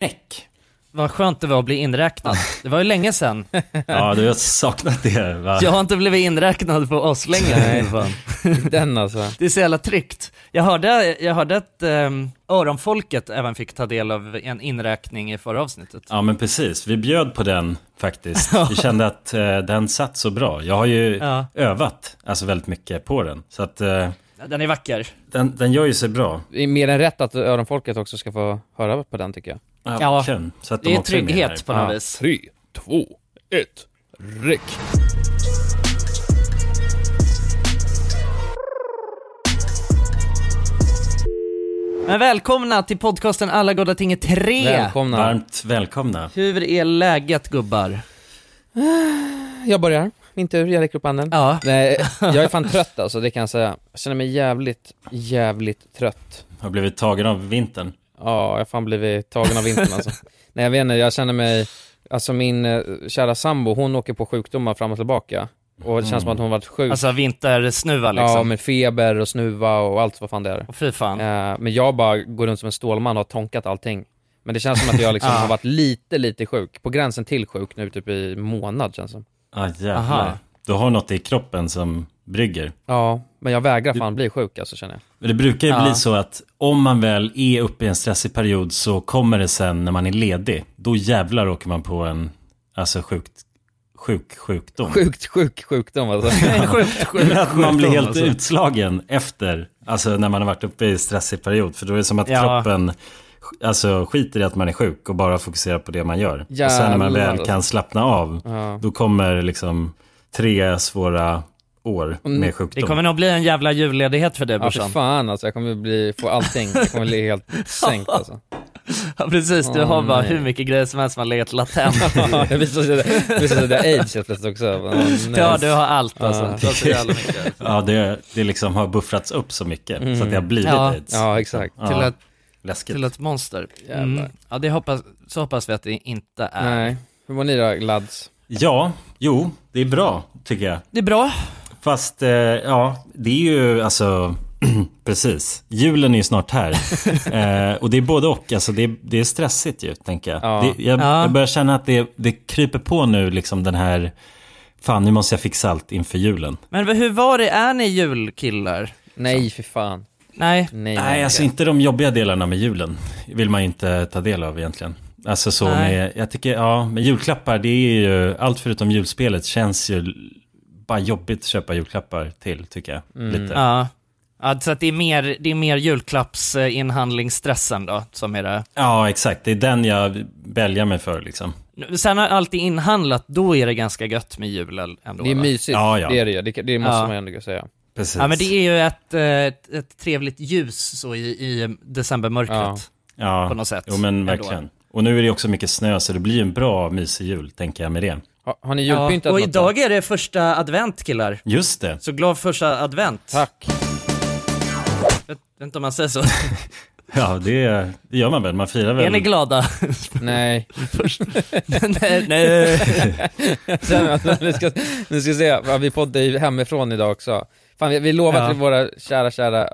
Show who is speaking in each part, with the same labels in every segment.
Speaker 1: Näck.
Speaker 2: Vad skönt det var att bli inräknad. Det var ju länge sedan.
Speaker 1: Ja, du har saknat det va?
Speaker 2: Jag har inte blivit inräknad på oss länge.
Speaker 3: Den alltså.
Speaker 2: Det är så jävla tryggt. Jag hörde, jag hörde att um, Öronfolket även fick ta del av en inräkning i förra avsnittet.
Speaker 1: Ja men precis, vi bjöd på den faktiskt. Vi kände att eh, den satt så bra. Jag har ju
Speaker 2: Ja.
Speaker 1: övat alltså väldigt mycket på den. Så att eh,
Speaker 2: Den är vacker.
Speaker 1: den, den gör ju sig bra.
Speaker 3: Det är mer än rätt att öronfolket också ska få höra på den tycker jag.
Speaker 1: Ja,
Speaker 2: Ja,
Speaker 1: verkligen. så att de
Speaker 2: Det är
Speaker 1: också med här.
Speaker 2: trygghet på något vis.
Speaker 3: Tre, två, ett, räck.
Speaker 2: Men välkomna till podcasten Alla goda ting är tre.
Speaker 3: Välkomna.
Speaker 1: Varmt välkomna.
Speaker 2: Hur är läget gubbar?
Speaker 3: Jag börjar. Min tur, jag räcker upp handen.
Speaker 2: Ja.
Speaker 3: Nej, jag är fan trött alltså, det kan jag säga. Jag känner mig jävligt, jävligt trött.
Speaker 1: Har blivit tagen av vintern.
Speaker 3: Ja, jag har fan blivit tagen av vintern alltså. Nej jag vet inte, jag känner mig, alltså min eh, kära sambo, hon åker på sjukdomar fram och tillbaka. Och det känns som att hon varit sjuk.
Speaker 2: Alltså vintersnuva liksom.
Speaker 3: Ja, med feber och snuva och allt vad fan det är.
Speaker 2: Och fy fan.
Speaker 3: Eh, men jag bara går runt som en stålman och har tonkat allting. Men det känns som att jag liksom
Speaker 2: Ja.
Speaker 3: har varit lite, lite sjuk. På gränsen till sjuk nu typ i månad känns det som.
Speaker 1: Ah, jävlar.
Speaker 2: Aha.
Speaker 1: Du har något i kroppen som brygger.
Speaker 3: Ja, men jag vägrar fan bli sjuk alltså känner jag.
Speaker 1: Men det brukar ju
Speaker 2: Ja.
Speaker 1: bli så att om man väl är uppe i en stressig period så kommer det sen när man är ledig. Då jävlar åker man på en, alltså sjukt, sjuk sjukdom.
Speaker 3: Sjukt sjuk sjukdom alltså.
Speaker 2: Sjukt, sjukt,
Speaker 1: Att man blir helt
Speaker 2: alltså.
Speaker 1: utslagen efter, alltså när man har varit uppe i stressig period. För då är det som att
Speaker 2: Ja.
Speaker 1: kroppen alltså, skiter i att man är sjuk och bara fokuserar på det man gör. och sen när man
Speaker 3: Jävlar,
Speaker 1: väl
Speaker 3: alltså.
Speaker 1: kan slappna av,
Speaker 3: Ja.
Speaker 1: då kommer liksom tre svåra år
Speaker 3: Mm,
Speaker 1: med
Speaker 2: Det
Speaker 1: sjukdom.
Speaker 2: kommer nog bli en jävla julledighet för dig
Speaker 3: Ja för
Speaker 2: brorsan.
Speaker 3: fan alltså, jag kommer bli, få allting. Jag kommer bli helt sänkt alltså.
Speaker 2: Ja, precis, du
Speaker 3: Åh,
Speaker 2: har bara
Speaker 3: nej.
Speaker 2: hur mycket grejer som helst som har legat latent.
Speaker 3: Ja, det visar sig det att det är aids helt plötsligt också. Nej.
Speaker 2: Ja, du har allt alltså. Har så jävla mycket.
Speaker 1: Ja, det, det liksom har buffrats upp så mycket så att det har blivit
Speaker 2: Ja.
Speaker 1: aids.
Speaker 3: Ja, exakt.
Speaker 1: Ja,
Speaker 2: Till, ett,
Speaker 1: läskigt.
Speaker 2: till ett monster. Mm. Ja, det hoppas, så hoppas vi att det inte är.
Speaker 3: Nej. Hur mår ni då, lads?
Speaker 1: Ja, jo, det är bra tycker jag.
Speaker 2: Det är bra.
Speaker 1: Fast, eh, ja, det är ju alltså, precis. Julen är ju snart här. eh, och det är både och, alltså det är, det är stressigt ju, tänker jag.
Speaker 3: Ja.
Speaker 1: Det, jag,
Speaker 2: Ja.
Speaker 1: jag börjar känna att det, det kryper på nu, liksom den här, fan nu måste jag fixa allt inför julen.
Speaker 2: Men hur var det, är ni julkillar?
Speaker 3: Nej, för fan.
Speaker 2: Nej.
Speaker 3: Nej,
Speaker 1: Nej, alltså inte de jobbiga delarna med julen vill man ju inte ta del av egentligen. Alltså så
Speaker 2: Nej.
Speaker 1: med, jag tycker, ja, med julklappar, det är ju, allt förutom julspelet känns ju bara jobbigt att köpa julklappar till, tycker jag. Lite.
Speaker 2: Ja. ja. Så att det är mer, det är mer julklappsinhandlingsstressen då, som är det.
Speaker 1: Ja, exakt. Det är den jag väljer mig för liksom.
Speaker 2: Sen när allt är inhandlat, då är det ganska gött med jul ändå.
Speaker 3: Det är mysigt,
Speaker 1: Ja, ja.
Speaker 3: det är det ju. Det, det måste
Speaker 2: Ja.
Speaker 3: man ändå säga.
Speaker 1: Precis.
Speaker 2: Ja men det är ju ett, ett, ett trevligt ljus så i, i decembermörkret.
Speaker 3: Ja.
Speaker 1: ja.
Speaker 2: på något sätt
Speaker 1: Jo, men
Speaker 2: ändå.
Speaker 1: verkligen. Och nu är det också mycket snö, så det blir en bra mysig jul, tänker jag med det.
Speaker 3: Har, har ni
Speaker 2: Ja,
Speaker 3: julpyntat
Speaker 2: och
Speaker 3: något
Speaker 2: idag är det första advent killar.
Speaker 1: Just det.
Speaker 2: Så glad första advent.
Speaker 3: Tack.
Speaker 2: Vet, vet inte om man säger så.
Speaker 1: Ja, det, gör man väl. Man firar väl.
Speaker 2: Är ni glada?
Speaker 3: Nej.
Speaker 2: nej, nej.
Speaker 3: Sen, alltså, nu, ska, nu ska vi se, ja, vi poddar ju hemifrån idag också. Fan, vi, vi lovar
Speaker 2: Ja.
Speaker 3: till våra kära, kära,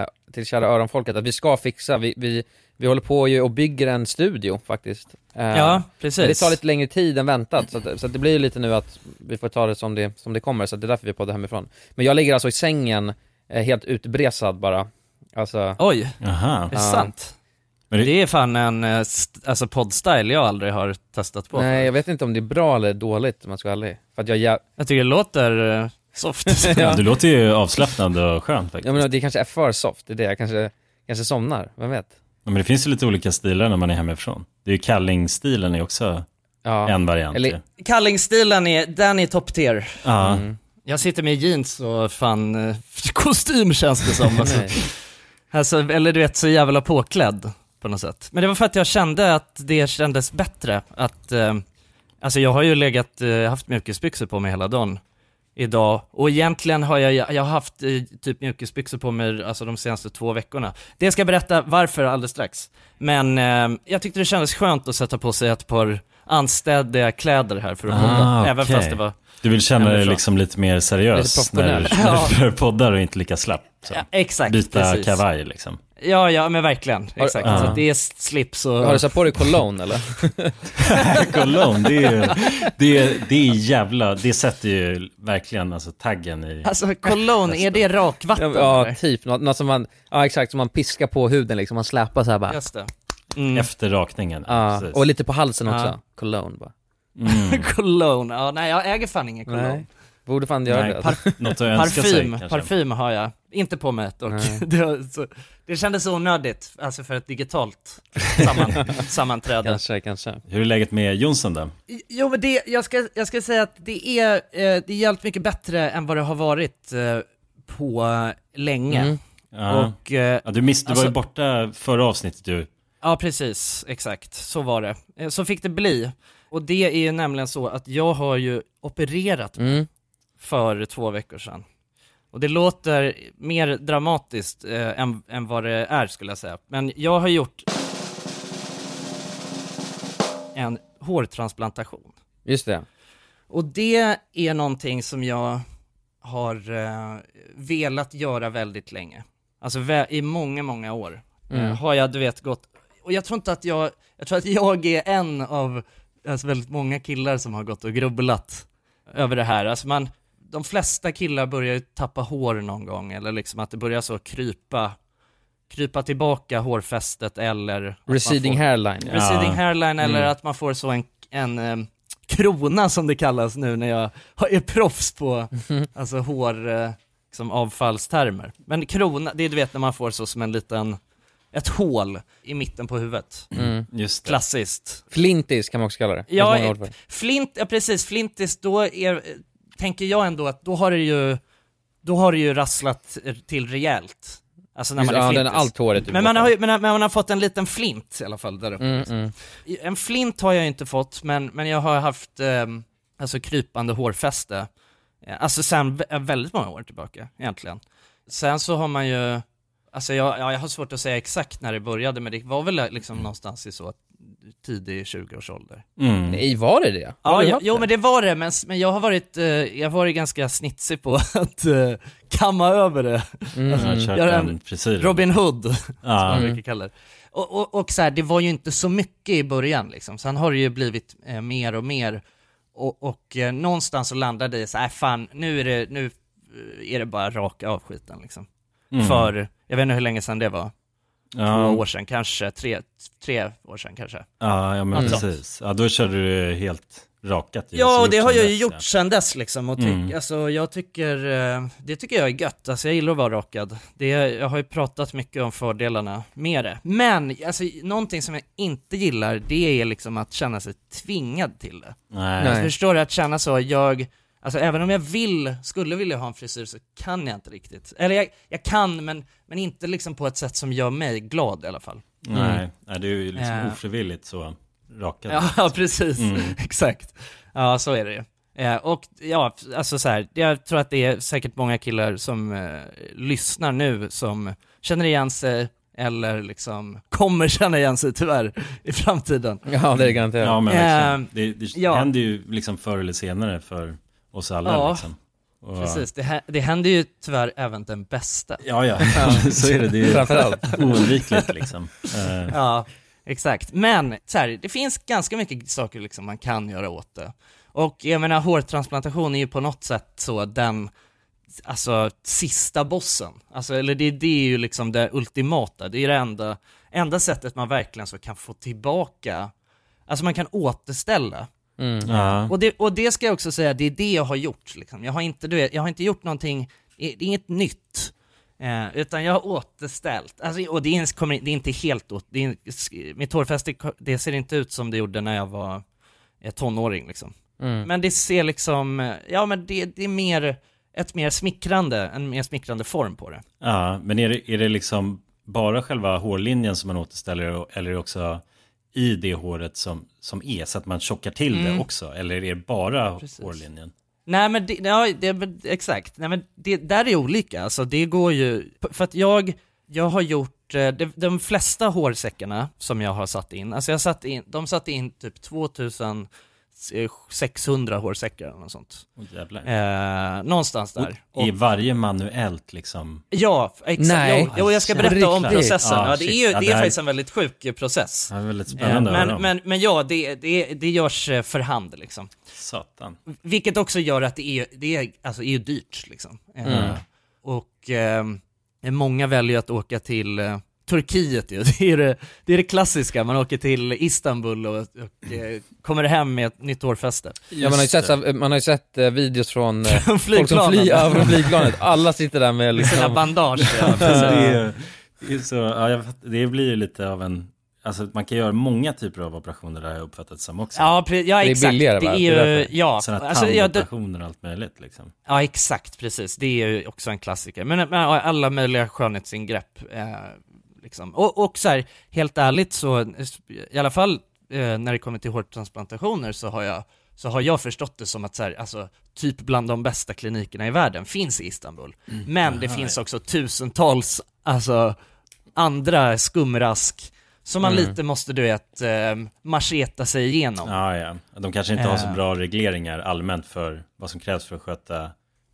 Speaker 3: eh, till kära öronfolket att vi ska fixa, vi, vi, vi håller på ju och bygger en studio faktiskt. Eh,
Speaker 2: Ja, precis.
Speaker 3: Men det tar lite längre tid än väntat, så, att, så att det blir ju lite nu att vi får ta det som det, som det kommer, så att det är därför vi poddar hemifrån. Men jag ligger alltså i sängen, eh, helt utbresad bara. Alltså,
Speaker 2: Oj,
Speaker 1: Jaha.
Speaker 2: är det
Speaker 3: Ja.
Speaker 2: sant?
Speaker 1: Men det-
Speaker 2: Det är fan en eh, alltså poddstyle jag aldrig har testat på.
Speaker 3: nej jag vet inte om det är bra eller dåligt om jag ska vara ärlig. För att jag, jag
Speaker 2: Jag tycker det låter soft.
Speaker 1: Ja, du låter ju avslappnad och skön faktiskt.
Speaker 3: jag menar, det kanske är för soft, det är det, jag kanske, kanske somnar, vem vet?
Speaker 1: Ja, men det finns ju lite olika stilar när man är hemifrån. Det är ju Kalling-stilen är också
Speaker 3: Ja.
Speaker 1: en variant.
Speaker 3: Eller-.
Speaker 2: Kallingstilen är, den är top tier.
Speaker 1: Ja,
Speaker 3: Mm.
Speaker 2: Jag sitter med jeans och fan eh, kostym känns det som. Alltså.
Speaker 3: Nej.
Speaker 2: Alltså, eller du vet, så jävla påklädd på något sätt. Men det var för att jag kände att det kändes bättre att, eh, alltså jag har ju legat, eh, haft mjukisbyxor på mig hela dagen idag och egentligen har jag, jag har haft eh, typ mjukisbyxor på mig alltså de senaste två veckorna. Det ska jag berätta varför alldeles strax. Men eh, jag tyckte det kändes skönt att sätta på sig ett par anstädiga kläder här för att
Speaker 1: Ah,
Speaker 2: podda, även
Speaker 1: okej.
Speaker 2: fast det var
Speaker 1: du vill känna dig liksom lite mer seriös
Speaker 3: Lite
Speaker 1: när du poddar och inte lika slapp. Också.
Speaker 2: Ja, exakt,
Speaker 1: Byta
Speaker 2: precis.
Speaker 1: kavaj liksom.
Speaker 2: Ja, ja men verkligen.
Speaker 3: Har-
Speaker 2: Exakt.
Speaker 1: Ja.
Speaker 2: Så det är slips och...
Speaker 3: Har du satt på dig cologne eller?
Speaker 1: Cologne, det är det är, det är jävla, det sätter ju verkligen alltså taggen i...
Speaker 2: Alltså cologne, är det rakvatten
Speaker 3: ja,
Speaker 2: eller?
Speaker 3: typ. Något, något som man, ja exakt, som man piskar på huden liksom, man släpar så här bara.
Speaker 2: Just det. Mm.
Speaker 1: Efter rakningen.
Speaker 3: Ja,
Speaker 1: precis.
Speaker 3: och lite på halsen också.
Speaker 2: Ja.
Speaker 3: Cologne bara.
Speaker 1: Mm.
Speaker 2: cologne, ja nej jag äger fan ingen cologne.
Speaker 3: Nej. Borde fan göra
Speaker 1: Nej,
Speaker 3: det.
Speaker 1: par- något att önska sig
Speaker 2: Parfym, parfym har jag. Inte på mig dock. Det, så, det kändes onödigt, alltså för ett digitalt samman, sammanträde.
Speaker 3: Kanske, kanske.
Speaker 1: Hur är läget med Jonsson då?
Speaker 2: Jo men det, jag ska, jag ska säga att det är, eh, det är jävligt mycket bättre än vad det har varit eh, på länge.
Speaker 3: Mm.
Speaker 1: Ja.
Speaker 2: Och, eh,
Speaker 1: ja, du, miss, du var ju
Speaker 2: alltså-
Speaker 1: borta förra avsnittet du.
Speaker 2: ja precis, exakt, så var det. Eh, Så fick det bli. Och det är ju nämligen så att jag har ju opererat mig
Speaker 3: Mm.
Speaker 2: För två veckor sedan. Och det låter mer dramatiskt eh, än, än vad det är skulle jag säga. Men jag har gjort en hårtransplantation.
Speaker 3: Just det.
Speaker 2: Och det är någonting som jag har eh, velat göra väldigt länge. Alltså vä- i många, många år
Speaker 3: Mm.
Speaker 2: eh, har jag du vet gått, och jag tror inte att jag, jag tror att jag är en av alltså, väldigt många killar som har gått och grubblat över det här. Alltså man, de flesta killar börjar ju tappa hår någon gång, eller liksom att det börjar så krypa, krypa tillbaka hårfästet eller
Speaker 3: Receding
Speaker 2: får-
Speaker 3: hairline.
Speaker 1: Ja.
Speaker 2: receding hairline eller
Speaker 1: Mm.
Speaker 2: att man får så en, en em, krona som det kallas nu när jag har- är proffs på alltså hår, eh, liksom avfallstermer. Men krona, det är du vet när man får så som en liten, ett hål i mitten på huvudet.
Speaker 3: Mm.
Speaker 1: Just det.
Speaker 2: Klassiskt.
Speaker 3: Flintis kan man också kalla det.
Speaker 2: Ja,
Speaker 3: för.
Speaker 2: Flint, ja precis, flintis, då är, tänker jag ändå att då har det ju, då har det ju rasslat till rejält. Alltså när man är
Speaker 3: ja,
Speaker 2: flintis.
Speaker 3: den allt håret typ
Speaker 2: men man har men, man har fått en liten flint i alla fall där uppe.
Speaker 3: Mm, mm.
Speaker 2: En flint har jag inte fått, men, men jag har haft eh, alltså krypande hårfäste. Eh, Alltså sen vä- väldigt många år tillbaka egentligen. Sen så har man ju, alltså jag, ja, jag har svårt att säga exakt när det började, men det var väl liksom någonstans i så tidig 20-årsålder.
Speaker 1: Mm.
Speaker 3: Nej, var det det? Har
Speaker 2: Ja,
Speaker 3: haft
Speaker 2: jo
Speaker 3: det?
Speaker 2: men det var det, men, men jag har varit, eh, jag har varit ganska snitsig på att eh, kamma över det.
Speaker 3: Mm,
Speaker 1: Jag har kört en.
Speaker 2: Robin Hood, som man brukar kalla det. Och, och, och så här, det var ju inte så mycket i början liksom, sen har det ju blivit eh, mer och mer. Och, och eh, någonstans så landade det i så här, "Äh, fan, nu är det, nu eh, är det bara raka av skiten liksom.
Speaker 1: Mm.
Speaker 2: För, jag vet inte hur länge sedan det var, två
Speaker 1: ja.
Speaker 2: år sedan kanske, tre, tre år sedan kanske.
Speaker 1: Ja, ja men
Speaker 3: Mm.
Speaker 1: precis. Ja, då körde du helt rakat.
Speaker 2: Ja, och det har jag ju gjort sen dess liksom, och
Speaker 1: Mm.
Speaker 2: alltså jag tycker, eh, det tycker jag är gött, alltså jag gillar att vara rakad. Det, jag har ju pratat mycket om fördelarna med det. Men, alltså någonting som jag inte gillar, det är liksom att känna sig tvingad till det.
Speaker 1: Nej.
Speaker 3: Nej.
Speaker 2: Förstår du? Att känna så, jag, alltså även om jag vill, skulle vilja ha en frisyr så kan jag inte riktigt. Eller jag, jag kan, men, men inte liksom på ett sätt som gör mig glad i alla fall.
Speaker 1: Nej. Nej, det är ju liksom
Speaker 2: Eh.
Speaker 1: ofrivilligt så rakat.
Speaker 2: Ja, ja precis.
Speaker 1: Mm.
Speaker 2: Exakt. Ja, så är det ju. Eh, och ja, alltså så här, jag tror att det är säkert många killar som eh, lyssnar nu som känner igen sig eller liksom kommer känna igen sig tyvärr i framtiden.
Speaker 3: Ja, det är garanterat.
Speaker 1: Ja, men
Speaker 2: Eh,
Speaker 1: verkligen. Det, det
Speaker 2: ja.
Speaker 1: händer ju liksom förr eller senare för oss alla
Speaker 2: Ja,
Speaker 1: liksom. Och,
Speaker 2: Precis, det, det händer ju tyvärr även den bästa.
Speaker 1: Ja, ja, så är det. Det är
Speaker 3: Framförallt.
Speaker 1: oundvikligt liksom. Eh,
Speaker 2: Ja, exakt. Men så här, det finns ganska mycket saker liksom man kan göra åt det. Och jag menar, hårtransplantation är ju på något sätt så den, alltså sista bossen. Alltså, eller det, det är ju liksom det ultimata, det är det enda, enda sättet man verkligen så kan få tillbaka, alltså man kan återställa.
Speaker 3: Mm.
Speaker 1: ja.
Speaker 2: Och det, och det ska jag också säga, det är det jag har gjort liksom. Jag har inte, du vet, jag har inte gjort någonting, det är inget nytt. Eh, utan jag har återställt, alltså, och det är, kommer, det är inte helt åt, det är, mitt hårfäste, det ser inte ut som det gjorde när jag var eh, tonåring liksom.
Speaker 3: Mm.
Speaker 2: Men det ser liksom, ja men det, det är mer, ett mer smickrande, en mer smickrande form på det.
Speaker 1: ja, men är det, är det liksom bara själva hårlinjen som man återställer eller är det också i det håret som, som är så att man tjockar till
Speaker 2: Mm.
Speaker 1: det också? Eller är det bara
Speaker 2: Precis.
Speaker 1: hårlinjen?
Speaker 2: Nej men det, ja, det, exakt, nej men det, där är olika, alltså det går ju, för att jag, jag har gjort, eh, de, de flesta hårsäckarna som jag har satt in, alltså jag satt in, de satte in typ eh, 600 hårsäckar eller något sånt.
Speaker 1: Jävlar.
Speaker 2: Eh, någonstans där.
Speaker 1: Och är varje manuellt liksom?
Speaker 2: Ja, exakt.
Speaker 3: Nej.
Speaker 2: Jo, jo, jag ska berätta om processen.
Speaker 1: Ah,
Speaker 2: Ja, det är ju
Speaker 1: Ja,
Speaker 2: det
Speaker 1: det
Speaker 2: är
Speaker 1: här-
Speaker 2: faktiskt en väldigt sjuk eh, process.
Speaker 1: Ja, det är väldigt
Speaker 2: Eh,
Speaker 1: spännande höra
Speaker 2: men, men, men ja, det, det, det görs eh, för hand liksom.
Speaker 1: Satan.
Speaker 2: Vilket också gör att det är, det är, alltså, är ju dyrt liksom. Eh,
Speaker 3: Mm.
Speaker 2: Och eh, många väljer att åka till eh, Turkiet ju. Det är det, det är det klassiska, man åker till Istanbul och, och eh, kommer hem med ett nytt hårfäste.
Speaker 3: Ja, man har ju sett, så- man har ju sett eh, videos från eh, folk som flyr över flygplanet, alla sitter där med
Speaker 2: Med sina
Speaker 3: liksom,
Speaker 2: bandage. Ja,
Speaker 1: det, är, det, är så, ja, det blir ju lite av en, alltså man kan göra många typer av operationer där jag uppfattat som också.
Speaker 2: Ja, pre- ja
Speaker 3: är
Speaker 2: exakt.
Speaker 3: billigare, va?
Speaker 2: Det
Speaker 3: Det
Speaker 2: är
Speaker 3: är därför.
Speaker 2: ja,
Speaker 1: Sådana
Speaker 2: alltså, ja, det,
Speaker 1: tandoperationer och allt möjligt liksom.
Speaker 2: ja, exakt, precis. Det är ju också en klassiker. Men, men alla möjliga skönhetsingrepp. Eh, liksom. Och, och så här, helt ärligt så, i alla fall eh, när det kommer till hårtransplantationer så har jag så har jag förstått det som att så här, alltså, typ bland de bästa klinikerna i världen finns i Istanbul. Men det
Speaker 1: Aha,
Speaker 2: finns
Speaker 1: ja.
Speaker 2: också tusentals, alltså, andra skumrask som man
Speaker 3: Mm.
Speaker 2: lite måste, du vet, eh, macheta sig igenom.
Speaker 1: Ja, ja. De kanske inte har så
Speaker 2: Eh.
Speaker 1: bra regleringar allmänt för vad som krävs för att sköta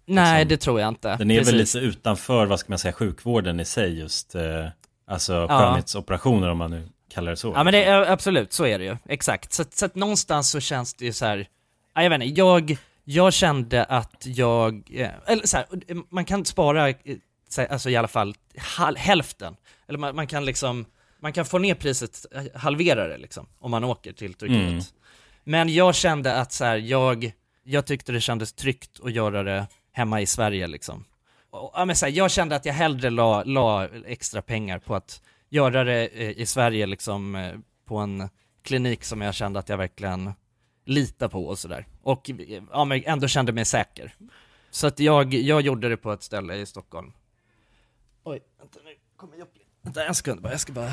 Speaker 2: Nej,
Speaker 1: liksom.
Speaker 2: det tror jag inte.
Speaker 1: Den är väl
Speaker 2: Precis.
Speaker 1: lite utanför, vad ska man säga, sjukvården i sig just, eh, alltså
Speaker 2: Ja.
Speaker 1: skönhetsoperationer om man nu kallar det så.
Speaker 2: Ja men det är absolut, så är det ju. Exakt. Så, så att någonstans så känns det ju så här. Ja, jag vet inte, jag, jag kände att jag, eh, eller så här, man kan spara, eh, alltså i alla fall hälften. Eller man, man kan liksom, man kan få ner priset, eh, halvera det liksom, om man åker till Turkiet.
Speaker 1: Mm.
Speaker 2: Men jag kände att så här, jag, jag tyckte det kändes tryggt att göra det hemma i Sverige liksom. Ja, men så här, jag kände att jag hellre la, la extra pengar på att göra det eh, i Sverige liksom eh, på en klinik som jag kände att jag verkligen litar på och sådär. Och eh, ja, men ändå kände mig säker. Så att jag, jag gjorde det på ett ställe i Stockholm. Oj, vänta nu kommer jag upp. Vänta en sekund bara, jag ska bara...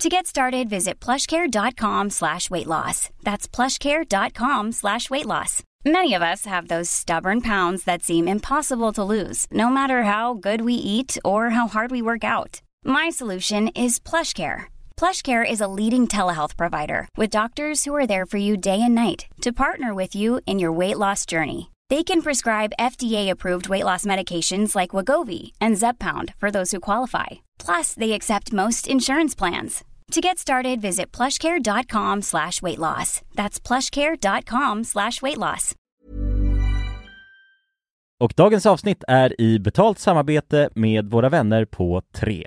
Speaker 4: To get started, visit plushcare.com slash weight loss. That's plushcare.com slash weight loss. Many of us have those stubborn pounds that seem impossible to lose, no matter how good we eat or how hard we work out. My solution is PlushCare. PlushCare is a leading telehealth provider with doctors who are there for you day and night to partner with you in your weight loss journey. They can prescribe FDA-approved weight loss medications like Wagovi and Zeppound for those who qualify. Plus, they accept most insurance plans. To get started, visit plushcare.com slash weight loss. That's plushcare.com slash weight loss.
Speaker 5: Och dagens avsnitt är i betalt samarbete med våra vänner på 3.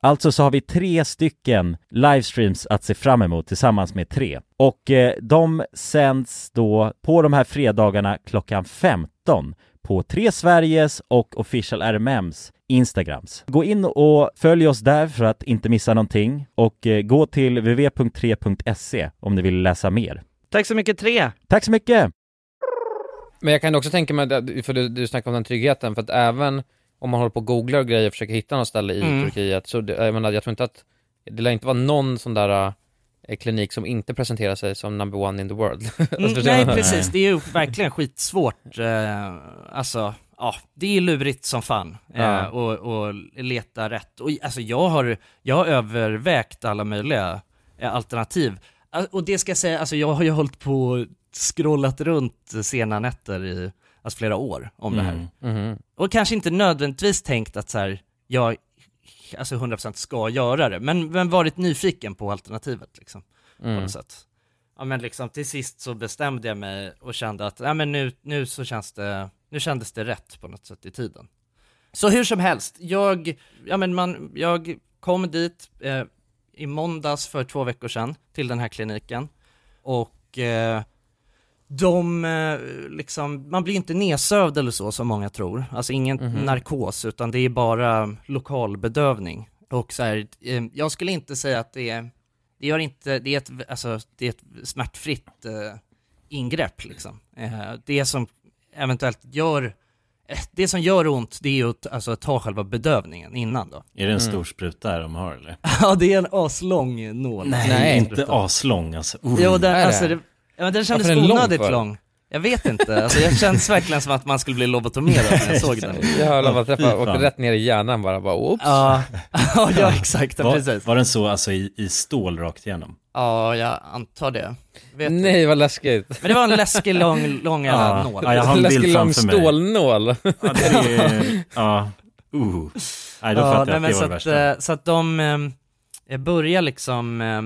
Speaker 1: Alltså så har vi tre stycken livestreams att se fram emot tillsammans med tre. Och eh, de sänds då på de här fredagarna klockan 15 på Tre Sveriges och Official RMMs Instagrams. Gå in och följ oss där för att inte missa någonting och eh, gå till www.3.se om ni vill läsa mer.
Speaker 2: Tack så mycket tre!
Speaker 1: Tack så mycket!
Speaker 3: Men jag kan också tänka mig, för du, du snackar om den tryggheten, för att även om man håller på och googlar och grejer och försöker hitta något ställe i
Speaker 2: Mm.
Speaker 3: Turkiet, så det, jag menar, jag tror inte att, det lär inte vara någon sån där eh, klinik som inte presenterar sig som number one in the world. Alltså,
Speaker 2: Mm, nej precis, det är ju verkligen skitsvårt. Eh, alltså, ja, det är lurigt som fan. Eh,
Speaker 3: Ja.
Speaker 2: och, och leta rätt. Och alltså jag har, jag har övervägt alla möjliga eh, alternativ. Al- Och det ska jag säga, alltså jag har ju hållit på och scrollat runt sena nätter i alltså flera år om det här.
Speaker 1: Mm.
Speaker 3: Mhm.
Speaker 2: Och kanske inte nödvändigtvis tänkt att så här, jag alltså 100% ska göra det, men, men varit nyfiken på alternativet liksom på
Speaker 3: Mm.
Speaker 2: något sätt. Ja men liksom till sist så bestämde jag mig och kände att, ja men nu, nu så känns det, nu kändes det rätt på något sätt i tiden. Så hur som helst, jag, ja men man, jag kom dit eh, i måndags för två veckor sedan till den här kliniken och eh, de, eh, liksom, man blir inte nedsövd eller så som många tror, alltså ingen
Speaker 3: Mhm.
Speaker 2: narkos utan det är bara lokalbedövning. Och så här, eh, jag skulle inte säga att det är, det gör inte, det är ett, alltså, det är ett smärtfritt eh, ingrepp liksom. Eh, det som eventuellt gör, eh, det som gör ont det är ju att alltså, ta själva bedövningen innan då.
Speaker 6: Är det en stor spruta de har eller?
Speaker 2: Ja det är en aslång nål.
Speaker 3: Nej,
Speaker 6: inte aslång alltså. Oh.
Speaker 2: Jo,
Speaker 3: det?
Speaker 2: alltså, det, ja, men den kändes
Speaker 3: Varför är den lång
Speaker 2: onödigt
Speaker 3: för?
Speaker 2: lång. Jag vet inte, alltså, jag känns verkligen som att man skulle bli lobotomerad när jag såg den.
Speaker 3: Jag höll bara
Speaker 6: Fy
Speaker 3: träffa, åkte rätt ner i hjärnan bara, bara oops.
Speaker 2: Ja, ja, ja exakt, ja, precis.
Speaker 6: Var, var den så alltså i, i stål rakt igenom?
Speaker 2: Ja, jag antar det. Vet.
Speaker 3: Nej vad läskigt.
Speaker 2: Men det var en läskig lång, lång
Speaker 6: Ja.
Speaker 2: nål.
Speaker 6: Ja, jag har en
Speaker 3: Läskig
Speaker 6: bild
Speaker 3: lång stålnål.
Speaker 6: Ja, det är, ja, uh. Nej, då
Speaker 2: Ja,
Speaker 6: fattar jag att det
Speaker 2: så
Speaker 6: var det
Speaker 2: att,
Speaker 6: värsta.
Speaker 2: eh, så att de eh, börjar liksom, eh,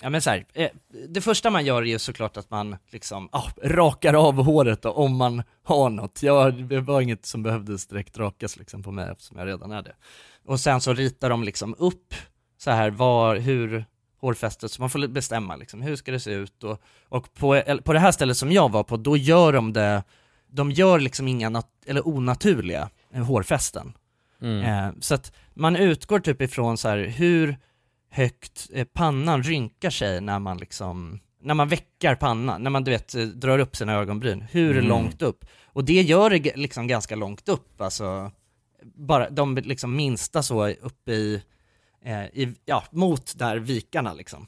Speaker 2: ja men så här, eh, det första man gör är ju såklart att man liksom, ah, rakar av håret då, om man har något. Jag, det var inget som behövdes direkt rakas liksom på mig eftersom jag redan är det. Och sen så ritar de liksom upp så här var, hur hårfästet, så man får bestämma liksom, hur ska det se ut och, och på, eller på det här stället som jag var på, då gör de det, de gör liksom inga nat- eller onaturliga eh, hårfästen.
Speaker 3: Mm.
Speaker 2: Eh, så att man utgår typ ifrån så här hur högt eh, pannan rynkar sig när man liksom, när man väckar pannan, när man du vet eh, drar upp sina ögonbryn, hur
Speaker 6: Mm.
Speaker 2: långt upp? Och det gör det liksom ganska långt upp, alltså bara de liksom minsta så uppe i, eh, i ja, mot där vikarna liksom.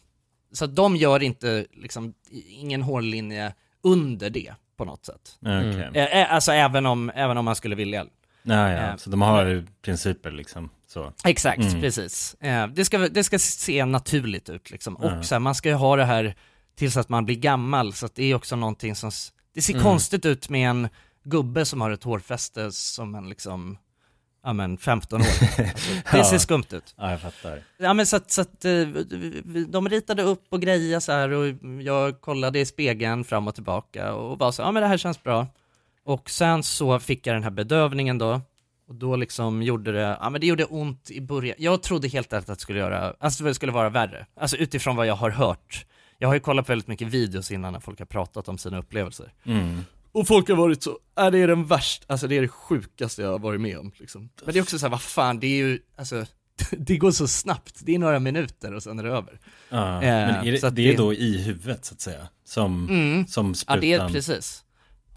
Speaker 2: Så de gör inte liksom, ingen hårlinje under det på något sätt. Eh, eh, alltså även om, även om man skulle vilja
Speaker 6: Ja, ja,
Speaker 2: eh,
Speaker 6: så de har principer liksom så.
Speaker 2: Exakt,
Speaker 6: Mm.
Speaker 2: precis. Eh, det, ska, det ska se naturligt ut liksom.
Speaker 6: Ja.
Speaker 2: Och så här, man ska ju ha det här tills att man blir gammal, så att det är också någonting som, det ser
Speaker 3: Mm.
Speaker 2: konstigt ut med en gubbe som har ett hårfäste som en liksom, ja men 15 år. Alltså, det
Speaker 6: Ja.
Speaker 2: ser skumt ut.
Speaker 6: Ja, jag fattar.
Speaker 2: Ja men så att, så att eh, de ritade upp och grejer så här och jag kollade i spegeln fram och tillbaka och bara så, ja men det här känns bra. Och sen så fick jag den här bedövningen då, och då liksom gjorde det, ja men det gjorde ont i början. Jag trodde helt ärligt att det skulle göra, alltså det skulle vara värre. Alltså utifrån vad jag har hört. Jag har ju kollat på väldigt mycket videos innan när folk har pratat om sina upplevelser.
Speaker 6: Mm.
Speaker 2: Och folk har varit så, äh, det är den värsta, alltså det är det sjukaste jag har varit med om liksom. Men det är också så här, vad fan, det är ju, alltså, det går så snabbt, det är några minuter och sen är det över.
Speaker 1: Ja,
Speaker 2: Eh,
Speaker 1: men är det,
Speaker 2: så att
Speaker 1: det är
Speaker 2: det-
Speaker 1: då i huvudet så att säga? Som,
Speaker 2: Mm.
Speaker 1: som
Speaker 2: Ja
Speaker 1: sprutan?
Speaker 2: det är precis.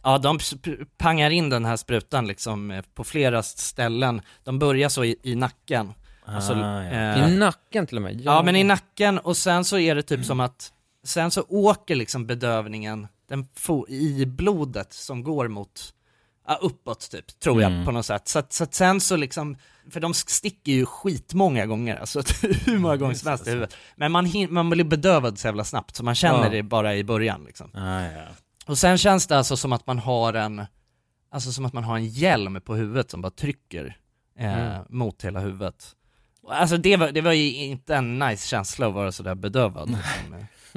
Speaker 2: Ja de pangar in den här sprutan liksom eh, på flera ställen. De börjar så i, i nacken. Alltså,
Speaker 1: Ah, ja.
Speaker 2: eh,
Speaker 3: I nacken till och med?
Speaker 2: Ja men i nacken och sen så är det typ som att, sen så åker liksom bedövningen den i blodet som går mot, ja, uppåt typ, tror jag
Speaker 1: Mm.
Speaker 2: på något sätt. Så så att sen så liksom, för de sticker ju skitmånga gånger, alltså hur många gånger som helst i huvudet. Men man, man blir bedövad så jävla snabbt så man känner
Speaker 3: Ja.
Speaker 2: det bara i början liksom.
Speaker 1: Ah, ja.
Speaker 2: Och sen känns det alltså som att man har en, alltså som att man har en hjälm på huvudet som bara trycker eh, mot hela huvudet. Alltså det var, det var ju inte en nice känsla att vara sådär bedövad.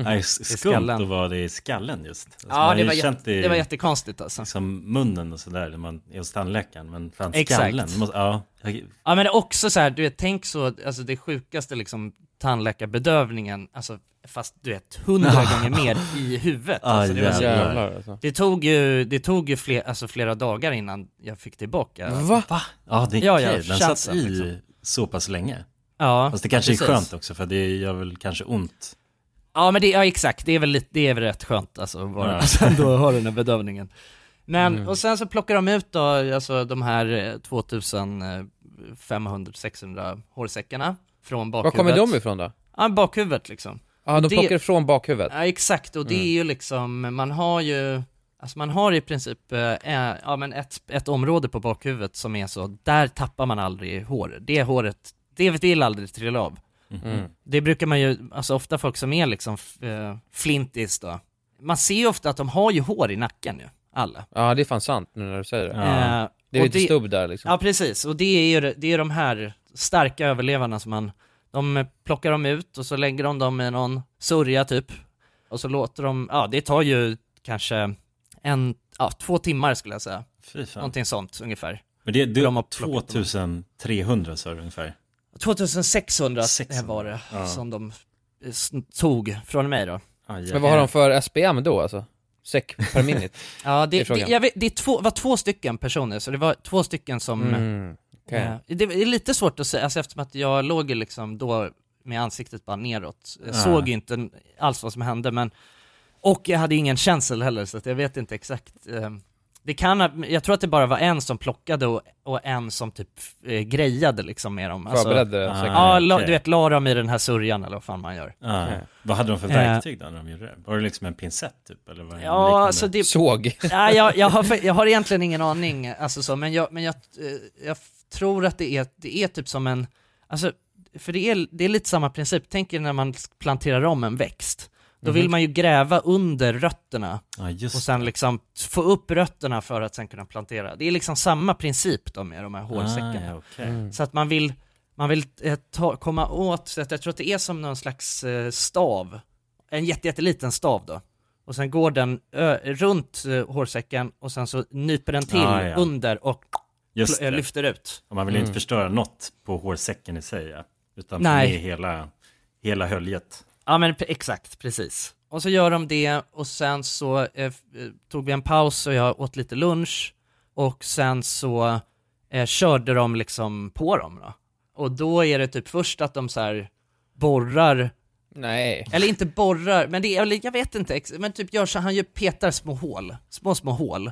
Speaker 1: Nej, skumt att vara det i skallen just. Alltså,
Speaker 2: Ja det var,
Speaker 1: känt
Speaker 2: jätte, det var jättekonstigt alltså.
Speaker 1: liksom munnen och sådär när man är hos tandläkaren, men fan
Speaker 2: Exakt.
Speaker 1: skallen, måste, ja. jag-
Speaker 2: Ja men det är också så här, du vet, tänk så, alltså det sjukaste liksom tandläkarbedövningen, alltså fast du vet, hundra gånger mer i huvudet. Alltså, det, så,
Speaker 1: jävlar.
Speaker 3: Alltså.
Speaker 2: det tog ju, det tog ju fler, alltså flera dagar innan jag fick tillbaka.
Speaker 3: Va?
Speaker 1: Ja, det är
Speaker 2: Ja, ja,
Speaker 1: okej. Den satt i
Speaker 2: liksom.
Speaker 1: så pass länge.
Speaker 2: Ja,
Speaker 1: Fast det kanske
Speaker 2: precis.
Speaker 1: är skönt också, för det gör väl kanske ont.
Speaker 2: Ja men det, ja exakt, det är väl, lite, det är väl rätt skönt alltså, att vara,
Speaker 1: Ja.
Speaker 2: alltså ändå ha den här bedövningen. Men,
Speaker 3: Mm.
Speaker 2: och sen så plockar de ut då, alltså de här eh, 2500-600 hårsäckarna från
Speaker 3: Var
Speaker 2: bakhuvudet.
Speaker 3: kommer de ifrån då?
Speaker 2: Ja, bakhuvudet liksom.
Speaker 3: Ja, de
Speaker 2: Det-
Speaker 3: plockar ifrån bakhuvudet.
Speaker 2: Ja exakt, och det
Speaker 3: Mm.
Speaker 2: är ju liksom, man har ju, alltså man har i princip, eh, eh, ja men ett, ett område på bakhuvudet som är så, där tappar man aldrig hår. Det håret, det vill aldrig trilla av.
Speaker 3: Mm.
Speaker 2: Det brukar man ju, alltså ofta folk som är liksom eh, flintis då, man ser ju ofta att de har ju hår i nacken ju, alla.
Speaker 3: Ja, det är fan sant nu när du säger det.
Speaker 1: Ja.
Speaker 2: Eh,
Speaker 3: Det är lite stubb där liksom.
Speaker 2: Ja precis, och det är ju det är de här starka överlevarna som man, de plockar dem ut och så lägger de dem i någon sörja typ, och så låter de, ja det tar ju kanske en, ja två timmar skulle jag säga,
Speaker 1: Fy fan.
Speaker 2: någonting sånt ungefär.
Speaker 1: Men det, det
Speaker 2: de har
Speaker 1: är
Speaker 2: dem.
Speaker 1: 2300 sa du ungefär.
Speaker 2: 2600
Speaker 1: 600,
Speaker 2: var det
Speaker 1: ja.
Speaker 2: som de eh, tog från mig då.
Speaker 1: Ah,
Speaker 3: Men vad har de för SPM då alltså? Säck per minute?
Speaker 2: Ja,
Speaker 3: Det är
Speaker 2: det, jag vet, det två, var två stycken personer, så det var två stycken som...
Speaker 3: Mm. okej.
Speaker 2: eh, det är lite svårt att säga, alltså eftersom att jag låg liksom då med ansiktet bara neråt. Jag
Speaker 1: Ah.
Speaker 2: såg inte alls vad som hände, men... Och jag hade ingen känsel heller, så att jag vet inte exakt. Eh, det kan, jag tror att det bara var en som plockade och, och en som typ eh, grejade liksom med dem. Alltså,
Speaker 3: Förberedde
Speaker 1: ah.
Speaker 2: Ja, la,
Speaker 1: okej.
Speaker 2: du vet, la dem i den här sörjan eller vad fan man gör.
Speaker 1: Ah,
Speaker 3: Okej.
Speaker 1: Vad hade de för
Speaker 2: Eh.
Speaker 1: verktyg då när de gjorde det? Var det liksom en pincett typ? Eller var det en
Speaker 2: Ja, alltså det,
Speaker 3: Såg.
Speaker 2: Ja, jag, jag, har, jag har egentligen ingen aning, alltså så, men jag, men jag, eh, jag tror att det är, det är typ som en, alltså, för det är, det är lite samma princip, tänk er när man planterar om en växt. Då vill man ju gräva under rötterna
Speaker 1: Ja, just
Speaker 2: och sen liksom få upp rötterna för att sen kunna plantera. Det är liksom samma princip då med de här hårsäckarna.
Speaker 1: Ah, ja, okej.
Speaker 3: Mm.
Speaker 2: Så att man vill, man vill eh, ta, komma åt, så att jag tror att det är som någon slags eh, stav, en jätte, jätteliten stav då. Och sen går den ö, runt eh, hårsäcken och sen så nyper den till
Speaker 1: Ah, ja.
Speaker 2: under och
Speaker 1: Just
Speaker 2: pl-
Speaker 1: det.
Speaker 2: lyfter ut.
Speaker 1: Och man vill ju
Speaker 3: Mm.
Speaker 1: inte förstöra något på hårsäcken i sig, utan
Speaker 2: Nej.
Speaker 1: med hela, hela höljet.
Speaker 2: Ja men exakt, precis. Och så gör de det och sen så eh, eh, tog vi en paus och jag åt lite lunch och sen så eh, körde de liksom på dem då. Och då är det typ först att de så här borrar
Speaker 3: Nej.
Speaker 2: Eller inte borrar, men det är, jag vet inte, men typ gör så, han ju petar små hål, små små hål.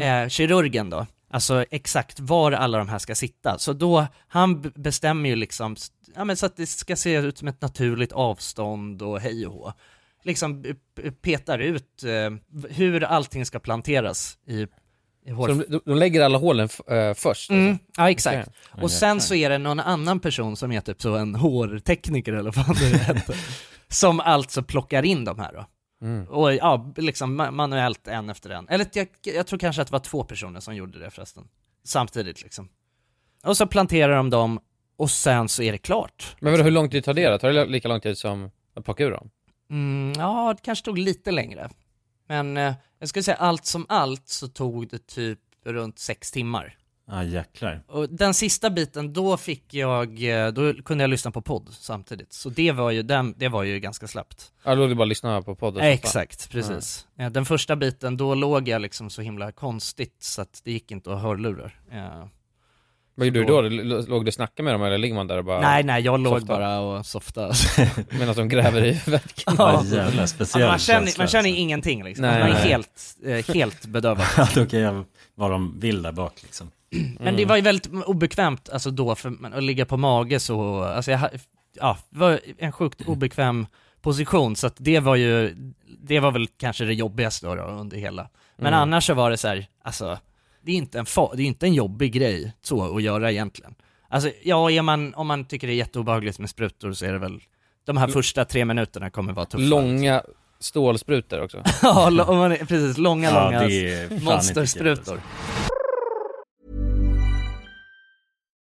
Speaker 2: Eh, kirurgen då, alltså exakt var alla de här ska sitta. Så då, han bestämmer ju liksom, ja men så att det ska se ut som ett naturligt avstånd och hej och hå. Liksom petar ut eh, hur allting ska planteras i, i hår.
Speaker 3: Så de, de, lägger alla hålen eh, först?
Speaker 2: Mm,
Speaker 3: Alltså.
Speaker 2: ja exakt.
Speaker 3: Okej.
Speaker 2: Och sen så är det någon annan person som är typ så en hårtekniker eller vad det heter. som alltså plockar in de här då.
Speaker 3: Mm.
Speaker 2: Och ja, liksom ma- manuellt en efter en. Eller jag, jag tror kanske att det var två personer som gjorde det förresten. Samtidigt liksom. Och så planterar de dem och sen så är det klart.
Speaker 3: Men vadå, hur lång tid tar det då? Tar det lika lång tid som att plocka ur dem?
Speaker 2: Mm, ja, det kanske tog lite längre. Men eh, jag skulle säga allt som allt så tog det typ runt sex timmar.
Speaker 7: Ja jäklar.
Speaker 2: Och den sista biten, då fick jag, eh, då kunde jag lyssna på podd samtidigt. Så det var ju, den, det var ju ganska slappt.
Speaker 3: Ja, då låg du bara och lyssnade på podden.
Speaker 2: Exakt, precis. Eh, Den första biten, då låg jag liksom så himla konstigt så att det gick inte att ha hörlurar. Eh,
Speaker 3: Vad gjorde du då? Låg du och snackade med dem eller ligger man där och bara
Speaker 2: Nej, nej, jag låg
Speaker 3: softa?
Speaker 2: bara och softade.
Speaker 3: medan de gräver i vätkan?
Speaker 7: Ja jävlar,
Speaker 2: Ja,
Speaker 7: speciell
Speaker 2: man, känner,
Speaker 7: känsla,
Speaker 2: man känner
Speaker 7: alltså.
Speaker 2: ingenting liksom.
Speaker 3: Nej,
Speaker 2: man är
Speaker 3: nej.
Speaker 2: helt, helt bedövad.
Speaker 7: Ja då kan jag vara de vill där bak liksom.
Speaker 2: Men det var ju väldigt obekvämt alltså då för att ligga på mage så, alltså jag, ja, det var en sjukt obekväm position så att det var ju, det var väl kanske det jobbigaste då, då under hela. Men
Speaker 3: Mm.
Speaker 2: annars så var det så här, alltså, det är inte en, det är inte en jobbig grej så att göra egentligen. Alltså, ja, är man, om man tycker det är jätteobehagligt med sprutor så är det väl, de här första tre minuterna kommer vara tuffa.
Speaker 3: Långa stålsprutor också.
Speaker 2: ja, precis, långa,
Speaker 7: Ja
Speaker 2: långa
Speaker 7: fan inte kul,
Speaker 2: monstersprutor.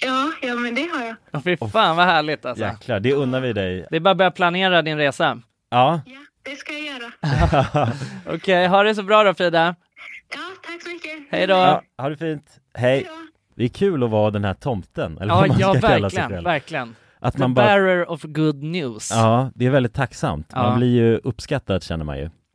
Speaker 8: Ja, ja men det har jag.
Speaker 2: Ja, fy fan vad härligt alltså.
Speaker 5: Jäklar, det unnar vi dig.
Speaker 2: Det är bara att börja planera din resa.
Speaker 5: Ja,
Speaker 8: Ja, det ska jag göra.
Speaker 2: Okej, ha det så bra då Frida.
Speaker 8: Ja, tack så mycket.
Speaker 2: Hej då.
Speaker 5: ja ha det fint. Hej. Det är kul att vara den här tomten, eller
Speaker 2: Ja,
Speaker 5: vad man
Speaker 2: ja
Speaker 5: ska kalla sig
Speaker 2: verkligen,
Speaker 5: själv.
Speaker 2: verkligen.
Speaker 5: Att
Speaker 2: The
Speaker 5: man bara,
Speaker 2: bearer of good news.
Speaker 5: ja, det är väldigt tacksamt. Man
Speaker 2: Ja.
Speaker 5: blir ju uppskattad känner man ju.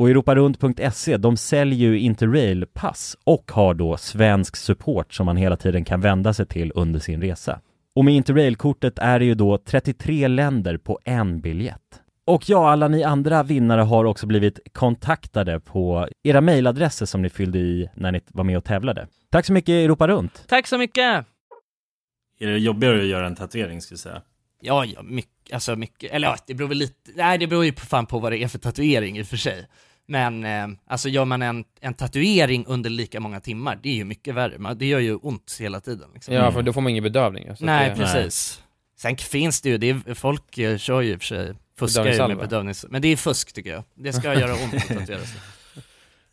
Speaker 5: Och europarunt.se, de säljer ju Interrail-pass och har då svensk support som man hela tiden kan vända sig till under sin resa. Och med Interrail-kortet är det ju då 33 länder på en biljett. Och ja, alla ni andra vinnare har också blivit kontaktade på era mejladresser som ni fyllde i när ni var med och tävlade. Tack så mycket Europa Runt!
Speaker 2: Tack så mycket!
Speaker 1: Är det jobbigare att göra en tatuering skulle jag säga?
Speaker 2: Ja, ja, mycket, alltså mycket, eller ja, det beror väl lite, nej det beror ju på fan på vad det är för tatuering i och för sig. Men eh, alltså gör man en, en tatuering under lika många timmar, det är ju mycket värre. Man, det gör ju ont hela tiden. Liksom.
Speaker 3: Ja, för då får man ingen bedövning. alltså.
Speaker 2: Nej,
Speaker 3: det,
Speaker 2: precis. Sen finns det ju, det är, folk eh, kör ju i och för sig, fuskar ju med bedövnings... Men det är fusk tycker jag. Det ska göra ont att tatuera sig.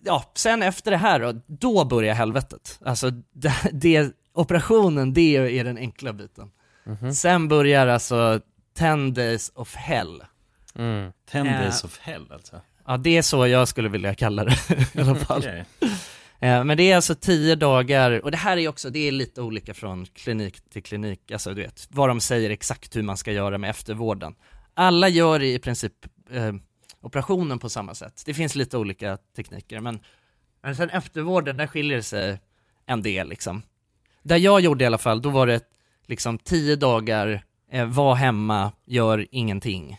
Speaker 2: Ja, sen efter det här då, då börjar helvetet. Alltså, det, det, operationen, det är den enkla biten.
Speaker 3: Mhm.
Speaker 2: Sen börjar alltså 10 days of hell.
Speaker 3: Mm.
Speaker 1: Ten
Speaker 2: Eh.
Speaker 1: days of hell alltså.
Speaker 2: Ja, det är så jag skulle vilja kalla det i alla fall.
Speaker 1: Okej.
Speaker 2: Eh, Men det är alltså tio dagar, och det här är också, det är lite olika från klinik till klinik, alltså du vet, vad de säger exakt hur man ska göra med eftervården. Alla gör i princip eh, operationen på samma sätt. Det finns lite olika tekniker, men, men sen eftervården, där skiljer det sig en del liksom. Där jag gjorde i alla fall, då var det liksom tio dagar, eh, var hemma, gör ingenting.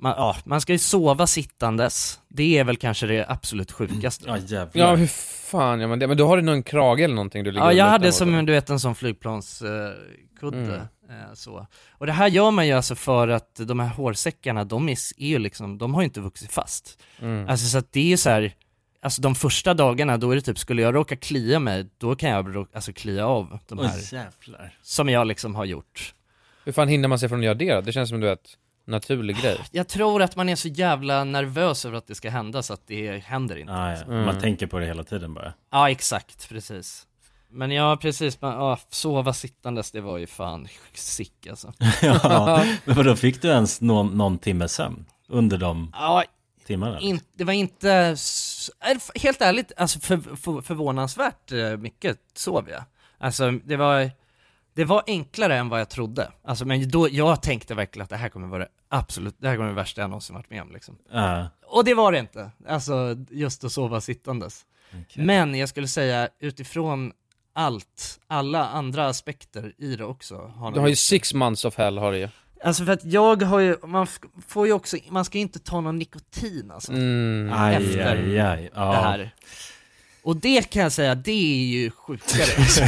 Speaker 2: Man, ja, man ska ju sova sittandes, det är väl kanske det absolut sjukaste.
Speaker 1: Ja jävlar.
Speaker 3: Ja, hur fan gör man det? Men då har du någon krage eller någonting du ligger
Speaker 2: Ja, jag hade som en, du vet en sån flygplanskudde,
Speaker 3: Mm.
Speaker 2: eh, så. Och det här gör man ju alltså för att de här hårsäckarna, de är, är ju liksom, de har ju inte vuxit fast.
Speaker 3: Mm.
Speaker 2: Alltså så att det är ju så här, alltså de första dagarna, då är det typ, skulle jag råka klia mig, då kan jag alltså klia av de här,
Speaker 1: Oj jävlar.
Speaker 2: som jag liksom har gjort.
Speaker 3: Hur fan hinner man sig från att göra det då? Det känns som du vet, naturlig grej.
Speaker 2: Jag tror att man är så jävla nervös över att det ska hända så att det händer inte.
Speaker 1: Ah, ja.
Speaker 3: Mm.
Speaker 1: Man tänker på det hela tiden bara.
Speaker 2: Ja, exakt, precis. Men ja, precis, man, ja, sova sittandes, det var ju fan sick alltså.
Speaker 1: ja, men vadå, fick du ens någon, någon timme sömn under de
Speaker 2: Ja,
Speaker 1: timmarna?
Speaker 2: in, det var inte, helt ärligt, alltså för, för, förvånansvärt eh, mycket sov jag. Alltså det var, det var enklare än vad jag trodde. Alltså men då, jag tänkte verkligen att det här kommer vara absolut, det här kommer vara det värsta jag någonsin varit med om liksom.
Speaker 1: Ja,
Speaker 2: Och det var det inte, alltså just att sova sittandes.
Speaker 1: okej.
Speaker 2: Men jag skulle säga utifrån allt, alla andra aspekter i det också. Har
Speaker 3: Du har ju six months of hell har du ju.
Speaker 2: Alltså för att jag har ju, man får ju också, man ska ju inte ta någon nikotin alltså.
Speaker 3: Mm.
Speaker 1: Aj,
Speaker 2: efter
Speaker 1: aj, aj. Ja.
Speaker 2: det här. Och det kan jag säga, det är ju sjukare alltså.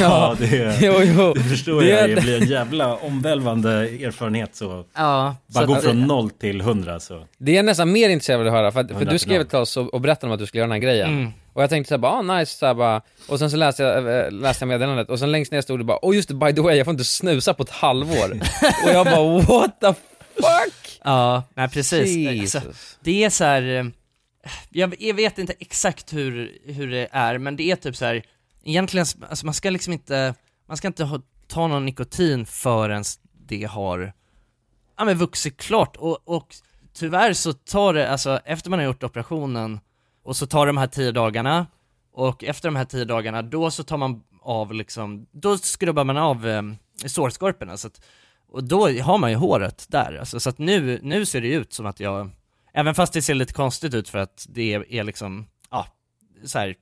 Speaker 1: Ja, det,
Speaker 3: Jo, jo.
Speaker 1: det förstår
Speaker 3: Det-
Speaker 1: jag. Det blir en jävla omvälvande erfarenhet så.
Speaker 2: Ja, så
Speaker 1: Bara gå från noll till hundra så.
Speaker 3: Det är jag nästan mer intresserad av att höra, för, att, för du skrev till oss och, och berättade om att du skulle göra den här grejen.
Speaker 2: Mm.
Speaker 3: Och jag tänkte såhär bara, ah, nice, så här, bara, och sen så läste jag, äh, läste jag meddelandet, och sen längst ner stod det bara, oh just det, by the way, jag får inte snusa på ett halvår. och jag bara, what the fuck?
Speaker 2: Ja, nej precis.
Speaker 3: Jesus.
Speaker 2: Alltså, det är så här. Jag, jag vet inte exakt hur, hur det är, men det är typ så här. egentligen, alltså man ska liksom inte, man ska inte ha, ta någon nikotin förrän det har, ja men vuxit klart, och, och tyvärr så tar det, alltså efter man har gjort operationen, och så tar det de här tio dagarna, och efter de här tio dagarna, då så tar man av liksom, då skrubbar man av eh, sårskorporna, så att, och då har man ju håret där, alltså, så att nu, nu ser det ut som att jag, även fast det ser lite konstigt ut för att det är, är liksom, ja, så här.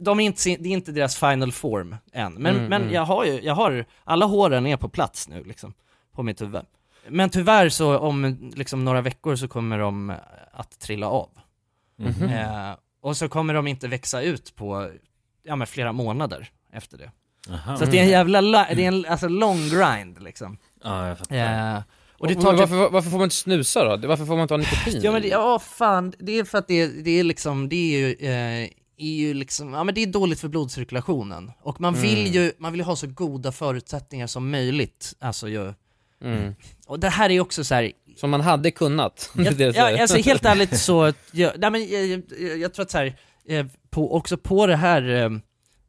Speaker 2: De är inte, det är inte deras final form än, men,
Speaker 3: Mm,
Speaker 2: men
Speaker 3: mm.
Speaker 2: jag har ju, jag har, alla håren är på plats nu liksom, på mitt huvud. Men tyvärr så om liksom några veckor så kommer de att trilla av.
Speaker 3: Mhm.
Speaker 2: Eh, och så kommer de inte växa ut på, ja men flera månader efter det.
Speaker 1: Aha.
Speaker 2: Så att det är en jävla, la- det är en alltså long grind liksom.
Speaker 1: Ja, jag fattar.
Speaker 2: Eh, och det tar typ
Speaker 3: varför, varför får man inte snusa då? Varför får man inte ha nikotin?
Speaker 2: Ja men det, ja fan, det är för att det, det är liksom, det är ju, eh, är ju liksom, ja men det är dåligt för blodcirkulationen. Och man vill
Speaker 3: Mm.
Speaker 2: ju, man vill ju ha så goda förutsättningar som möjligt, alltså ju.
Speaker 3: Mm.
Speaker 2: Och det här är ju också så här,
Speaker 3: Som man hade kunnat.
Speaker 2: Jag,
Speaker 3: det
Speaker 2: ja, alltså helt ärligt så, jag, nej men jag, jag, jag tror att så här, eh, på, också på det här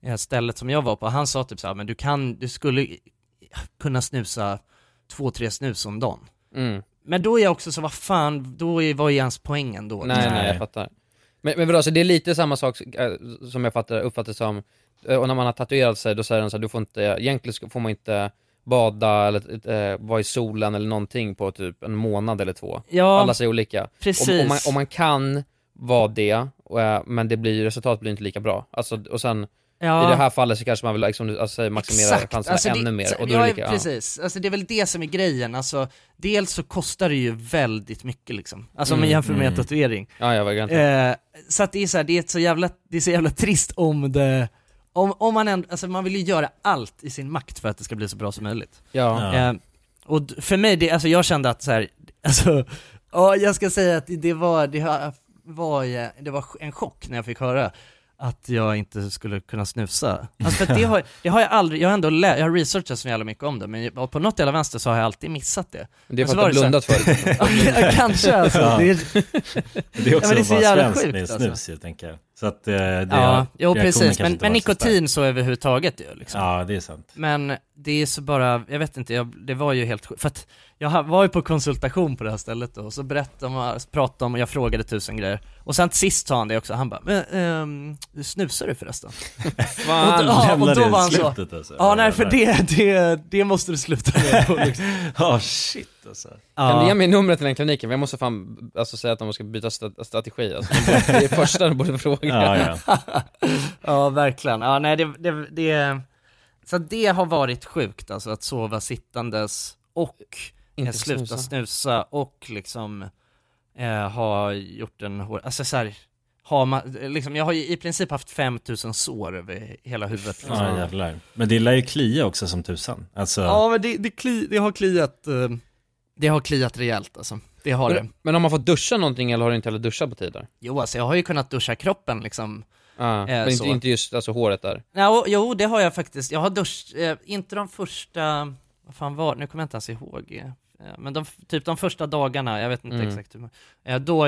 Speaker 2: eh, stället som jag var på, han sa typ så här, men du kan, du skulle kunna snusa två, tre snus om dagen.
Speaker 3: Mm.
Speaker 2: Men då är jag också så, vad fan, då är, vad är ens poängen då?
Speaker 3: Nej, nej, jag fattar. Men, men vadå, så det är lite samma sak eh, som jag fattar, uppfattar som, eh, och när man har tatuerat sig, då säger den så här, du får inte, egentligen får man inte bada eller eh, vara i solen eller någonting på typ en månad eller två.
Speaker 2: Ja,
Speaker 3: Alla säger olika.
Speaker 2: precis.
Speaker 3: Om, om, man, om man kan vara det, och, men det blir, resultatet blir inte lika bra. Alltså, och sen
Speaker 2: Ja.
Speaker 3: i det här fallet så kanske man vill liksom, alltså, maximera chanserna
Speaker 2: Alltså, det-
Speaker 3: ännu mer. Och då är
Speaker 2: ja,
Speaker 3: det lika, ja.
Speaker 2: precis. Alltså det är väl det som är grejen, alltså dels så kostar det ju väldigt mycket liksom. Alltså om man
Speaker 3: Mm,
Speaker 2: jämför med en
Speaker 3: mm.
Speaker 2: tatuering.
Speaker 3: Ja, ja.
Speaker 2: Eh, så att det är så här, det är ett så jävla, det är så jävla trist om det, om, om man ändå, alltså man vill ju göra allt i sin makt för att det ska bli så bra som möjligt.
Speaker 3: Ja.
Speaker 2: Eh, och för mig, det, alltså jag kände att så här, alltså, ja jag ska säga att det, var, det var, det var en chock när jag fick höra att jag inte skulle kunna snusa. Alltså för det har, det har jag aldrig, jag har ändå lä- jag har researchat så jävla mycket om det, men på något jävla vänster så har jag alltid missat det.
Speaker 3: Det är för att du har
Speaker 2: det
Speaker 3: blundat förut.
Speaker 2: Ja, Kanske alltså.
Speaker 1: Ja.
Speaker 2: Det är,
Speaker 1: Det är också
Speaker 2: Ja, men det är så jävla sjukt,
Speaker 1: med
Speaker 2: alltså.
Speaker 1: snus tänker jag. Så att eh, det,
Speaker 2: ja, jo
Speaker 1: reaktionen
Speaker 2: precis, men, men
Speaker 1: var så
Speaker 2: nikotin så överhuvudtaget ju liksom.
Speaker 1: Ja, det är sant.
Speaker 2: Men det är så bara, jag vet inte, jag, det var ju helt för att jag var ju på konsultation på det här stället då, och så berättade man, pratade om, och jag frågade tusen grejer. Och sen till sist sa han det också, han bara, men ehm, snusar du förresten?
Speaker 3: Fan,
Speaker 2: och, ja, och då var han så,
Speaker 1: alltså.
Speaker 2: ja nej för det, det, det måste du sluta med liksom.
Speaker 1: Ja, shit alltså.
Speaker 3: Kan du ge
Speaker 2: ja.
Speaker 3: mig numret till den kliniken? För jag måste fan alltså, säga att de ska byta strategi alltså. Det är första du borde fråga.
Speaker 1: Ja, ja.
Speaker 2: ja verkligen, ja nej det, det, det, så det har varit sjukt alltså att sova sittandes och
Speaker 3: Inte
Speaker 2: eh, sluta
Speaker 3: snusa.
Speaker 2: snusa. och liksom eh, ha gjort en hår, alltså så här, har man, liksom, jag har ju i princip haft 5000 sår över hela huvudet liksom.
Speaker 1: Ja, jävlar. Men det lär ju klia också som tusan. Alltså,
Speaker 2: Ja men det, det, kli, det har kliat, eh, det har kliat rejält alltså, det har det.
Speaker 3: Men, men har man fått duscha någonting eller har du inte heller duschat på tider?
Speaker 2: Jo alltså jag har ju kunnat duscha kroppen liksom
Speaker 3: Ja, men inte, inte just alltså håret där.
Speaker 2: Ja, jo, det har jag faktiskt. Jag har dusch, eh, inte de första, vad fan var nu kommer jag inte ens ihåg. Eh, men de, typ de första dagarna, jag vet inte
Speaker 3: Mm.
Speaker 2: exakt hur eh, då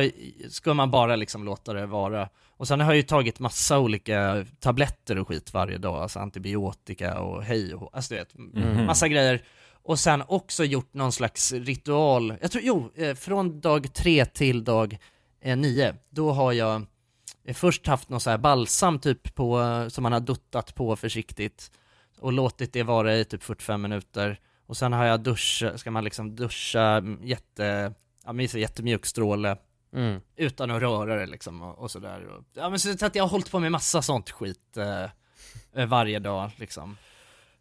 Speaker 2: ska man bara liksom låta det vara. Och sen har jag ju tagit massa olika tabletter och skit varje dag, alltså antibiotika och hej och alltså du vet,
Speaker 3: Mhm.
Speaker 2: massa grejer. Och sen också gjort någon slags ritual, jag tror, jo, eh, från dag tre till dag eh, nio, då har jag eh, först haft någon så här balsam typ på, som man har duttat på försiktigt och låtit det vara i typ 45 minuter och sen har jag duscha, ska man liksom duscha mm, jätte, ja men så jättemjuk stråle
Speaker 3: Mm.
Speaker 2: utan att röra det liksom och, och sådär. Ja men så att jag har hållit på med massa sånt skit eh, varje dag liksom.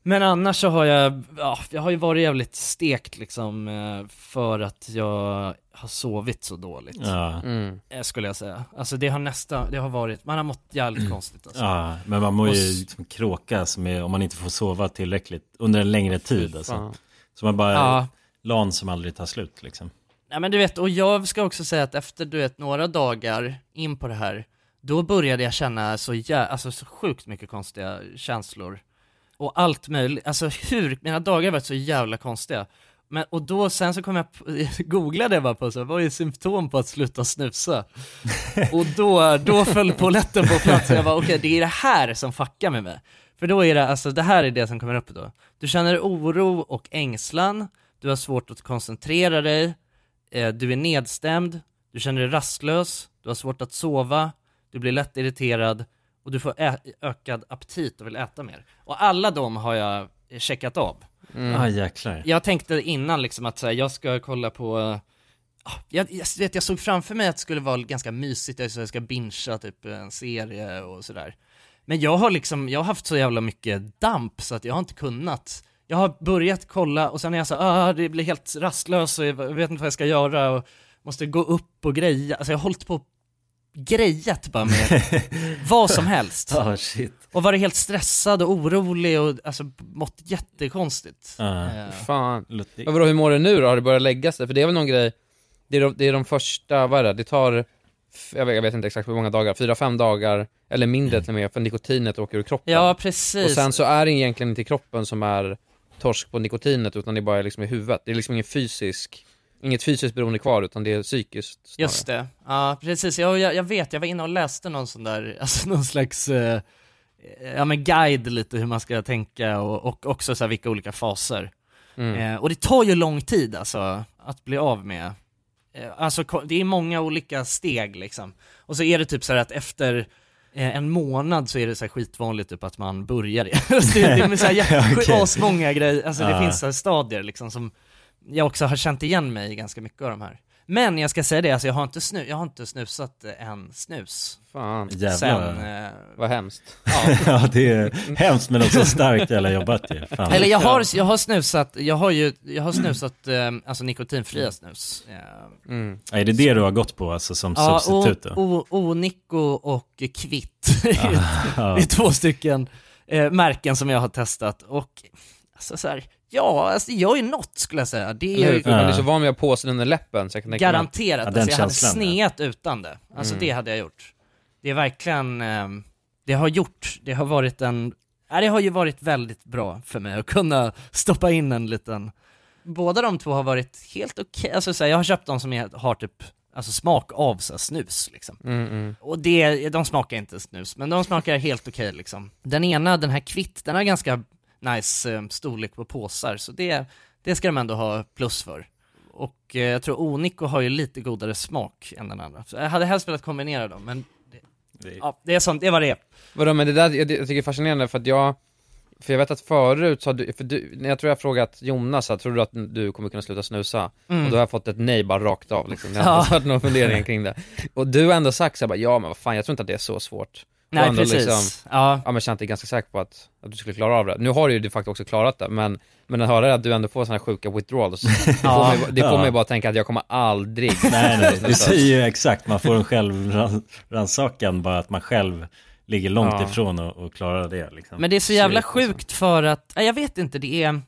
Speaker 2: Men annars så har jag, ja, jag har ju varit jävligt stekt liksom eh, för att jag har sovit så dåligt.
Speaker 1: ja.
Speaker 3: Mm.
Speaker 2: eh, Skulle jag säga. Alltså det har nästan, det har varit, man har mått jävligt konstigt alltså.
Speaker 1: ja, men man mår ju liksom kråkas med om man inte får sova tillräckligt under en längre tid alltså. Så man bara,
Speaker 2: Ja.
Speaker 1: lan som aldrig tar slut liksom.
Speaker 2: Nej men du vet, och jag ska också säga att efter du vet några dagar in på det här, då började jag känna så jä- alltså så sjukt mycket konstiga känslor. Och allt möjligt, alltså hur, mina dagar har varit så jävla konstiga. Men, och då sen så kom jag, på, googlade jag bara på så, vad är symptom på att sluta snusa? och då, då föll polletten på plats. Och jag bara okej, det är det här som fuckar med mig. För då är det, alltså det här är det som kommer upp då. Du känner oro och ängslan, du har svårt att koncentrera dig, eh, du är nedstämd, du känner dig rastlös, du har svårt att sova, du blir lätt irriterad och du får ä- ökad aptit och vill äta mer. Och alla de har jag checkat av.
Speaker 3: Mm.
Speaker 1: Ah jäklar.
Speaker 2: Jag tänkte innan liksom att så här, jag ska kolla på ah, jag, jag, vet, jag såg framför mig att det skulle vara ganska mysigt, jag, så jag ska bingea typ en serie och sådär. Men jag har liksom, jag har haft så jävla mycket damp så att jag har inte kunnat jag har börjat kolla och sen är jag så ah, det blir helt rastlös och jag vet inte vad jag ska göra och måste gå upp och greja, alltså jag har hållit på grejat bara med vad som helst.
Speaker 1: Oh, shit.
Speaker 2: Och varit helt stressad och orolig och alltså mått jättekonstigt.
Speaker 1: Ja.
Speaker 2: Eh,
Speaker 3: Fan. Vadå, hur mår du nu då? Har det börjat lägga sig? För det är väl någon grej, det är de, det är de första, vad är det? Det tar, jag vet, jag vet inte exakt hur många dagar, fyra, fem dagar, eller mindre till och med, för nikotinet åker ur kroppen.
Speaker 2: Ja, precis.
Speaker 3: Och sen så är det egentligen inte kroppen som är torsk på nikotinet, utan det är bara liksom i huvudet. Det är liksom ingen fysisk, inget fysiskt beroende kvar, utan det är psykiskt snarare.
Speaker 2: Just det, ja precis. Jag, jag, jag vet, jag var inne och läste någon sån där, alltså någon slags, eh, ja men guide lite hur man ska tänka och, och också så här vilka olika faser.
Speaker 3: Mm.
Speaker 2: Eh, och det tar ju lång tid alltså, att bli av med. Eh, alltså det är många olika steg liksom. Och så är det typ så här att efter eh, en månad så är det så här skitvanligt typ att man börjar det, det är så här, jä-
Speaker 1: Okej.
Speaker 2: asmånga grejer, alltså det
Speaker 1: Ja.
Speaker 2: finns så här stadier liksom som jag också har känt igen mig i ganska mycket av de här. Men jag ska säga det, alltså jag har inte, snu, jag har inte snusat en snus
Speaker 3: Fan,
Speaker 1: Jävlar.
Speaker 2: sen, eh,
Speaker 3: vad hemskt.
Speaker 1: ja, det är hemskt men också starkt jävla jobbat ju. Fan.
Speaker 2: Eller jag har, jag har snusat, jag har ju, jag har snusat eh, alltså nikotinfria snus. Eh,
Speaker 3: Mm.
Speaker 1: Ja, Är det det du har gått på alltså som
Speaker 2: Ja,
Speaker 1: substitut
Speaker 2: o,
Speaker 1: då?
Speaker 2: o, Onico och Kvitt. det
Speaker 1: Ja.
Speaker 2: är två stycken eh, märken som jag har testat och alltså så här, ja, alltså det gör ju något skulle jag säga. Det är ju
Speaker 3: man
Speaker 1: Ja.
Speaker 3: så van vid att ha påsen under läppen, så jag kan tänka mig-
Speaker 2: garanterat,
Speaker 1: Ja, den
Speaker 2: alltså jag hade
Speaker 1: känslan, ja.
Speaker 2: sneat utan det. Alltså
Speaker 3: Mm.
Speaker 2: det hade jag gjort. Det är verkligen, eh, det har gjort, det har varit en, ja, det har ju varit väldigt bra för mig att kunna stoppa in en liten, båda de två har varit helt okej, alltså så här, jag har köpt de som är, har typ, alltså smak av så här, snus liksom.
Speaker 3: Mm, mm.
Speaker 2: Och det, de smakar inte snus, men de smakar helt okej liksom. Den ena, den här Kvitt, den har ganska nice eh, storlek på påsar, så det, det ska de ändå ha plus för. Och eh, jag tror Onico har ju lite godare smak än den andra. Så jag hade helst velat kombinera dem, men
Speaker 1: Det-
Speaker 2: ja, det är sånt, det var det är.
Speaker 3: Vadå, men det där, jag, jag tycker det är fascinerande för att jag, för jag vet att förut så har du, för du, när jag tror jag har frågat Jonas, så tror du att du kommer kunna sluta snusa?
Speaker 2: Mm.
Speaker 3: Och då har jag fått ett nej bara rakt av liksom, det har
Speaker 2: Ja.
Speaker 3: inte varit någon fundering kring det. Och du har ändå sagt så här, bara, ja men vad fan, jag tror inte att det är så svårt.
Speaker 2: Nej
Speaker 3: ändå
Speaker 2: precis,
Speaker 3: liksom,
Speaker 2: ja.
Speaker 3: ja men känt dig ganska säker på att, att du skulle klara av det. Nu har du ju de facto också klarat det, men, men att höra att du ändå får sådana här sjuka withdrawals, det får,
Speaker 2: Ja.
Speaker 3: mig, det får
Speaker 1: Ja.
Speaker 3: mig bara tänka att jag kommer aldrig
Speaker 1: Nej, nej, du säger ju exakt, man får en självrannsakan bara att man själv ligger långt
Speaker 3: Ja.
Speaker 1: ifrån och, och klarar det liksom.
Speaker 2: Men det är så jävla
Speaker 1: alltså.
Speaker 2: sjukt för att, ja, jag vet inte, det är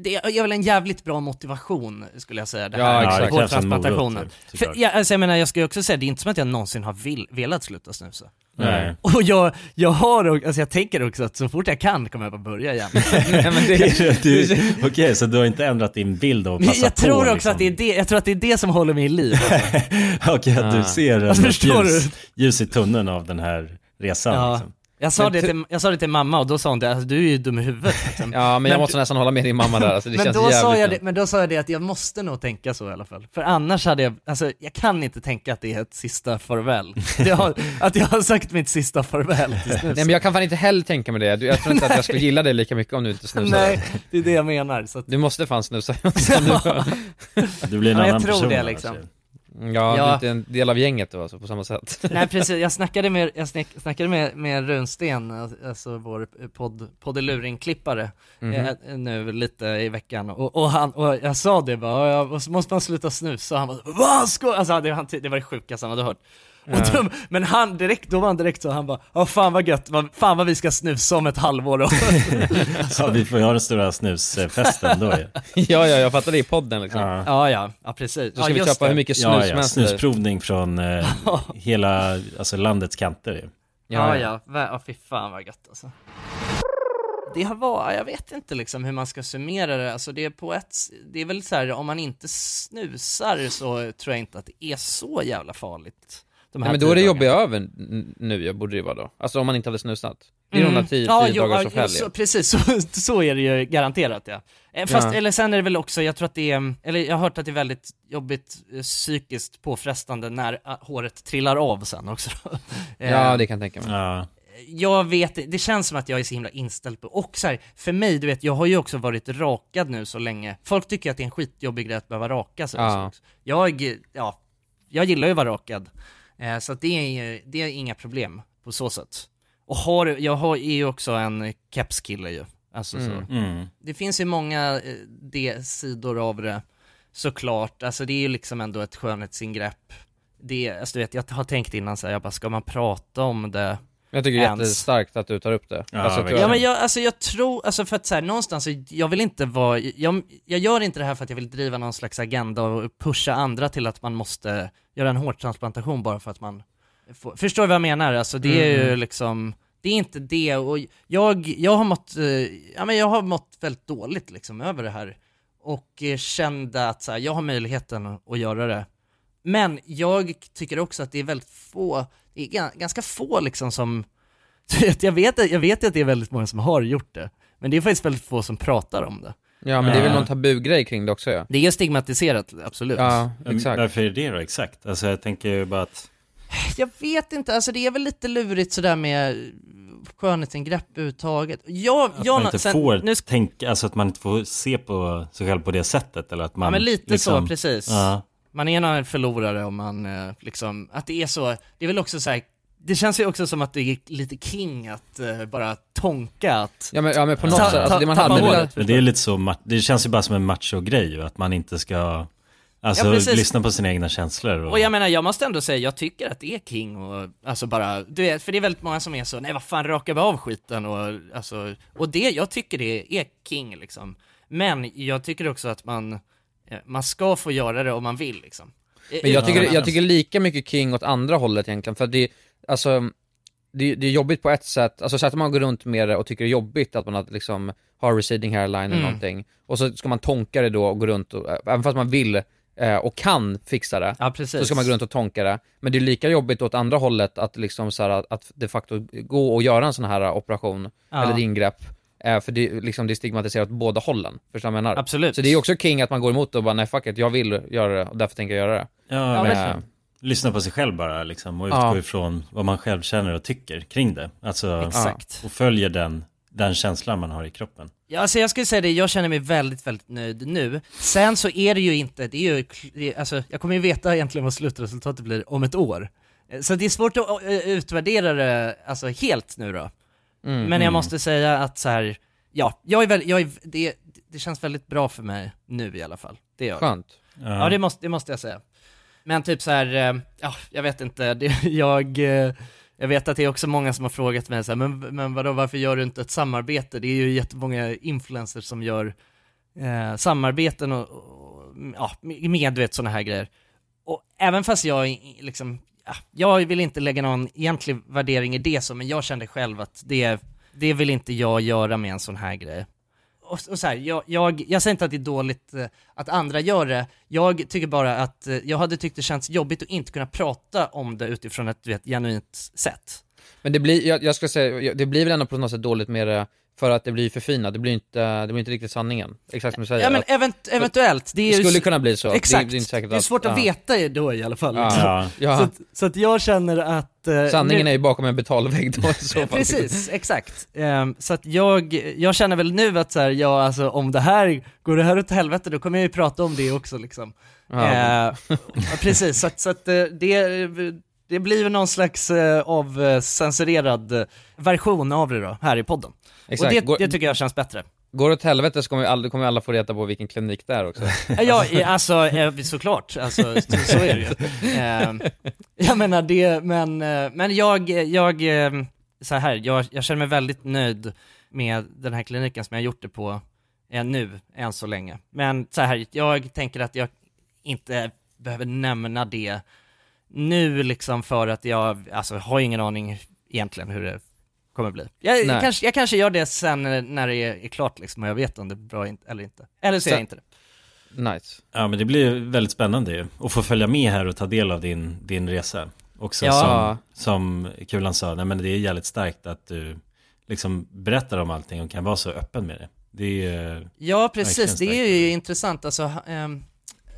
Speaker 2: det är väl en jävligt bra motivation skulle jag säga, det
Speaker 3: Ja,
Speaker 2: här
Speaker 3: exakt.
Speaker 1: en morot,
Speaker 2: hårtransplantationen.
Speaker 1: typ,
Speaker 2: För, ja, alltså jag menar, jag ska ju också säga, det är inte som att jag någonsin har vill, velat sluta snusa.
Speaker 1: Nej.
Speaker 2: Och jag, jag har, alltså jag tänker också att så fort jag kan kommer jag bara börja igen.
Speaker 1: Okej, så du har inte ändrat din bild av att
Speaker 2: Men
Speaker 1: passa
Speaker 2: jag tror
Speaker 1: på,
Speaker 2: också
Speaker 1: liksom.
Speaker 2: att det är det, jag tror att det är det som håller mig i liv.
Speaker 1: Okej, att
Speaker 3: Ah.
Speaker 1: du ser
Speaker 2: Alltså,
Speaker 1: ljus, ljus i tunneln av den här resan
Speaker 2: Ja.
Speaker 1: liksom.
Speaker 2: Jag sa,
Speaker 3: Men
Speaker 2: det till, jag sa det till mamma och då sa hon det, alltså, du är ju dum i huvudet liksom.
Speaker 3: ja men jag
Speaker 2: Men-
Speaker 3: måste nästan hålla med din mamma där, alltså det
Speaker 2: men,
Speaker 3: känns
Speaker 2: då sa jag det, men då sa jag det att jag måste nog tänka så i alla fall. För annars hade jag, alltså jag kan inte tänka att det är ett sista farväl. Har, att jag har sagt mitt sista farväl till.
Speaker 3: Nej men jag kan fan inte heller tänka mig det, jag tror inte att jag skulle gilla dig lika mycket om du inte snusade.
Speaker 2: Nej, det är det jag menar. Så att,
Speaker 3: Du måste fan snusa du
Speaker 1: Du blir en
Speaker 2: Ja, jag
Speaker 1: annan
Speaker 2: tror
Speaker 1: person
Speaker 2: det, liksom.
Speaker 1: ju.
Speaker 3: Ja,
Speaker 2: Ja.
Speaker 3: du är inte en del av gänget då alltså, på samma sätt.
Speaker 2: nej precis, jag snackade med, jag snack, snackade med, med Runsten, alltså vår podd, poddeluring-klippare,
Speaker 3: Mhm.
Speaker 2: eh, nu lite i veckan, och, och, han, och jag sa det bara, "Ja, måste måste man sluta snusa? Och han bara, vad ska Alltså det, han, det var det sjukaste han hade hört. Och
Speaker 3: Ja.
Speaker 2: då, men han direkt, då var han direkt så, han bara, ja fan vad gött, vad, fan vad vi ska snusa om ett halvår då.
Speaker 1: Ja, vi får ju ha den stora snusfesten då ju.
Speaker 3: ja, ja, jag fattar det i podden liksom.
Speaker 1: Ja.
Speaker 2: ja ja, ja precis.
Speaker 3: Då ska
Speaker 2: ja,
Speaker 3: vi köpa
Speaker 2: det.
Speaker 3: hur mycket snus
Speaker 1: Ja,
Speaker 3: som
Speaker 1: ja,
Speaker 3: helst.
Speaker 1: snusprovning från eh, hela, alltså landets kanter ju.
Speaker 2: Ja, ja, ja, ja fy fan vad gött alltså. Det har varit, jag vet inte liksom hur man ska summera det, alltså det är på ett, det är väl så här, om man inte snusar så tror jag inte att det är så jävla farligt. De
Speaker 3: Nej, men då är det jobbiga över nu, ja, borde det vara då. Alltså om man inte hade snusat. Det är de där tio,
Speaker 2: Mm. ja,
Speaker 3: tio
Speaker 2: jo,
Speaker 3: dagars
Speaker 2: ja, så, Precis, så, så är det ju garanterat ja. Eh, Fast,
Speaker 3: Ja.
Speaker 2: eller sen är det väl också, jag tror att det är, eller jag har hört att det är väldigt jobbigt eh, psykiskt påfrestande när eh, håret trillar av sen också.
Speaker 3: Ja, det kan jag tänka mig.
Speaker 1: Ja,
Speaker 2: jag vet, det känns som att jag är så himla inställd på, och så här, för mig, du vet, jag har ju också varit rakad nu så länge. Folk tycker att det är en skitjobbig grej att behöva raka sig.
Speaker 3: Ja.
Speaker 2: Jag, ja, jag gillar ju att vara rakad. Eh, så det är, det är inga problem på så sätt. Och har, jag har, är ju också en kepskille ju. Alltså
Speaker 3: Mm.
Speaker 2: så.
Speaker 1: Mm.
Speaker 2: Det finns ju många eh, det, sidor av det, såklart. Alltså det är ju liksom ändå ett skönhetsingrepp. Det, alltså du vet, jag har tänkt innan så här, jag bara, ska man prata om det?
Speaker 3: Jag tycker det är
Speaker 2: Ens.
Speaker 3: jättestarkt att du tar upp det.
Speaker 1: Ja,
Speaker 3: Alltså.
Speaker 2: Ja men jag, alltså jag tror, alltså för att så här, någonstans, jag vill inte vara, jag, jag gör inte det här för att jag vill driva någon slags agenda och pusha andra till att man måste göra en hårtransplantation bara för att man får, förstår du vad jag menar? Alltså det är ju
Speaker 3: Mm.
Speaker 2: liksom, det är inte det och jag, jag har mått, eh, ja men jag har mått väldigt dåligt liksom över det här och eh, kände att så här, jag har möjligheten att göra det. Men jag tycker också att det är väldigt få, det är ga- ganska få liksom som jag, vet, jag vet att det är väldigt många som har gjort det, men det är faktiskt väldigt få som pratar om det.
Speaker 3: Ja men det är väl
Speaker 1: Ja.
Speaker 3: någon tabugrej kring det också ja.
Speaker 2: Det är stigmatiserat, absolut.
Speaker 3: Ja, exakt.
Speaker 1: Varför är det då exakt? Alltså jag tänker ju bara att
Speaker 2: Jag vet inte, alltså det är väl lite lurigt sådär med skönhetsingrepp överhuvudtaget. Jag,
Speaker 1: Att
Speaker 2: jag,
Speaker 1: man inte
Speaker 2: sen-
Speaker 1: får
Speaker 2: nu
Speaker 1: tänka, alltså att man inte får se på sig själv på det sättet eller att man
Speaker 2: Ja men lite
Speaker 1: liksom,
Speaker 2: så, precis.
Speaker 1: Ja,
Speaker 2: Man är en förlorare om man eh, liksom, att det är så, det är väl också så här. det känns ju också som att det är lite king att eh, bara tonka att
Speaker 3: Ja men, ja, men på något
Speaker 2: Ta-
Speaker 3: sätt, alltså
Speaker 2: ta-
Speaker 3: det man hade velat...
Speaker 1: men det är lite så, det känns ju bara som en macho-grej att man inte ska Alltså
Speaker 2: Ja,
Speaker 1: lyssna på sina egna känslor och,
Speaker 2: Och jag menar, jag måste ändå säga, jag tycker att det är king och, alltså bara, du vet, för det är väldigt många som är så, nej vad fan, raka vi av skiten och, alltså, och det, jag tycker det är king liksom. Men jag tycker också att man, eh, man ska få göra det om man vill liksom.
Speaker 3: Men jag tycker,
Speaker 2: Ja.
Speaker 3: jag tycker lika mycket king åt andra hållet egentligen, för det, alltså, det, det är jobbigt på ett sätt, alltså så att man går runt med det och tycker det är jobbigt att man har, liksom har receding hairline eller
Speaker 2: Mm.
Speaker 3: någonting, och så ska man tonka det då och gå runt och, även fast man vill eh, och kan fixa det,
Speaker 2: Ja,
Speaker 3: så ska man gå runt och tonka det. Men det är lika jobbigt åt andra hållet att liksom så här, att, att de facto gå och göra en sån här operation,
Speaker 2: Ja.
Speaker 3: eller ingrepp, eh, för det, liksom, det är stigmatiserat åt båda hållen. Förstår du vad jag menar?
Speaker 2: Absolut.
Speaker 3: Så det är också king att man går emot det och bara nej fuck it, jag vill göra det och därför tänker jag göra det.
Speaker 1: ja,
Speaker 2: Ja,
Speaker 1: men,
Speaker 2: verkligen.
Speaker 1: lyssna på sig själv bara liksom och utgå
Speaker 3: Ja.
Speaker 1: ifrån vad man själv känner och tycker kring det. Alltså,
Speaker 2: Exakt.
Speaker 1: och följer den, den känslan man har i kroppen.
Speaker 2: Ja, alltså jag skulle säga det, jag känner mig väldigt, väldigt nöjd nu. Sen så är det ju inte, det är ju, det alltså jag kommer ju veta egentligen vad slutresultatet blir om ett år. Eh, Så det är svårt att eh, utvärdera det, alltså helt nu då.
Speaker 3: Mm.
Speaker 2: Men jag måste säga att så här, ja, jag är väldigt, jag är, det, det känns väldigt bra för mig nu i alla fall. Det gör det.
Speaker 3: Skönt.
Speaker 2: Ja, det måste, det måste jag säga. Men typ så här, eh, ja, jag vet inte, det, jag, eh, jag vet att det är också många som har frågat mig så här, men, men vadå, varför gör du inte ett samarbete? Det är ju jättemånga influencers som gör eh, samarbeten och, och ja, med du vet sådana här grejer. Och även fast jag liksom, jag vill inte lägga någon egentlig värdering i det så, men jag kände själv att det, det vill inte jag göra med en sån här grej och, och så här, jag, jag, jag säger inte att det är dåligt eh, att andra gör det, jag tycker bara att eh, jag hade tyckt det känts jobbigt att inte kunna prata om det utifrån ett du vet, genuint sätt.
Speaker 3: Men det blir, jag, jag ska säga, det blir väl ändå på något sätt dåligt med det för att det blir förfinat, det blir inte, det blir inte riktigt sanningen. Exakt som du säger.
Speaker 2: Ja men
Speaker 3: att
Speaker 2: event, eventuellt, det är
Speaker 3: det skulle kunna bli så.
Speaker 2: Exakt,
Speaker 3: Det, det är inte säkert
Speaker 2: det är svårt att
Speaker 3: ja.
Speaker 2: veta då i alla fall.
Speaker 3: Ja.
Speaker 1: Ja.
Speaker 2: Så, att, så att jag känner att... eh,
Speaker 3: Sanningen
Speaker 2: nu-
Speaker 3: är ju bakom en betalvägg då så.
Speaker 2: Precis, exakt. Ehm, så att jag, jag känner väl nu att så här, ja alltså om det här, går det här åt helvete då kommer jag ju prata om det också liksom.
Speaker 3: Ja.
Speaker 2: Eh, ja, precis, så att, så att eh, det, det blir väl någon slags eh, av eh, version av det då, här i podden.
Speaker 3: Exakt.
Speaker 2: Och det,
Speaker 3: Går-
Speaker 2: det tycker jag känns bättre.
Speaker 3: Går det åt helvete så kommer vi alla, kommer alla få reda på vilken klinik det är också.
Speaker 2: Ja, alltså eh, såklart, alltså, så, är det ju. Eh, jag menar det, men, men jag, jag, så här, jag, jag känner mig väldigt nöjd med den här kliniken som jag har gjort det på nu, än så länge. Men så här, jag tänker att jag inte behöver nämna det nu liksom för att jag, alltså har ingen aning egentligen hur det kommer bli. Jag,
Speaker 3: Nej.
Speaker 2: kanske, jag kanske gör det sen när det är, är klart liksom och jag vet om det är bra eller inte. Eller så är jag inte det.
Speaker 3: Nice.
Speaker 1: Ja men det blir väldigt spännande ju. Att få följa med här och ta del av din, din resa. Också
Speaker 2: Ja.
Speaker 1: som, som Kulan sa, nej men det är jävligt starkt att du liksom berättar om allting och kan vara så öppen med det. Det är
Speaker 2: Ja precis, det är ju intressant alltså, ehm,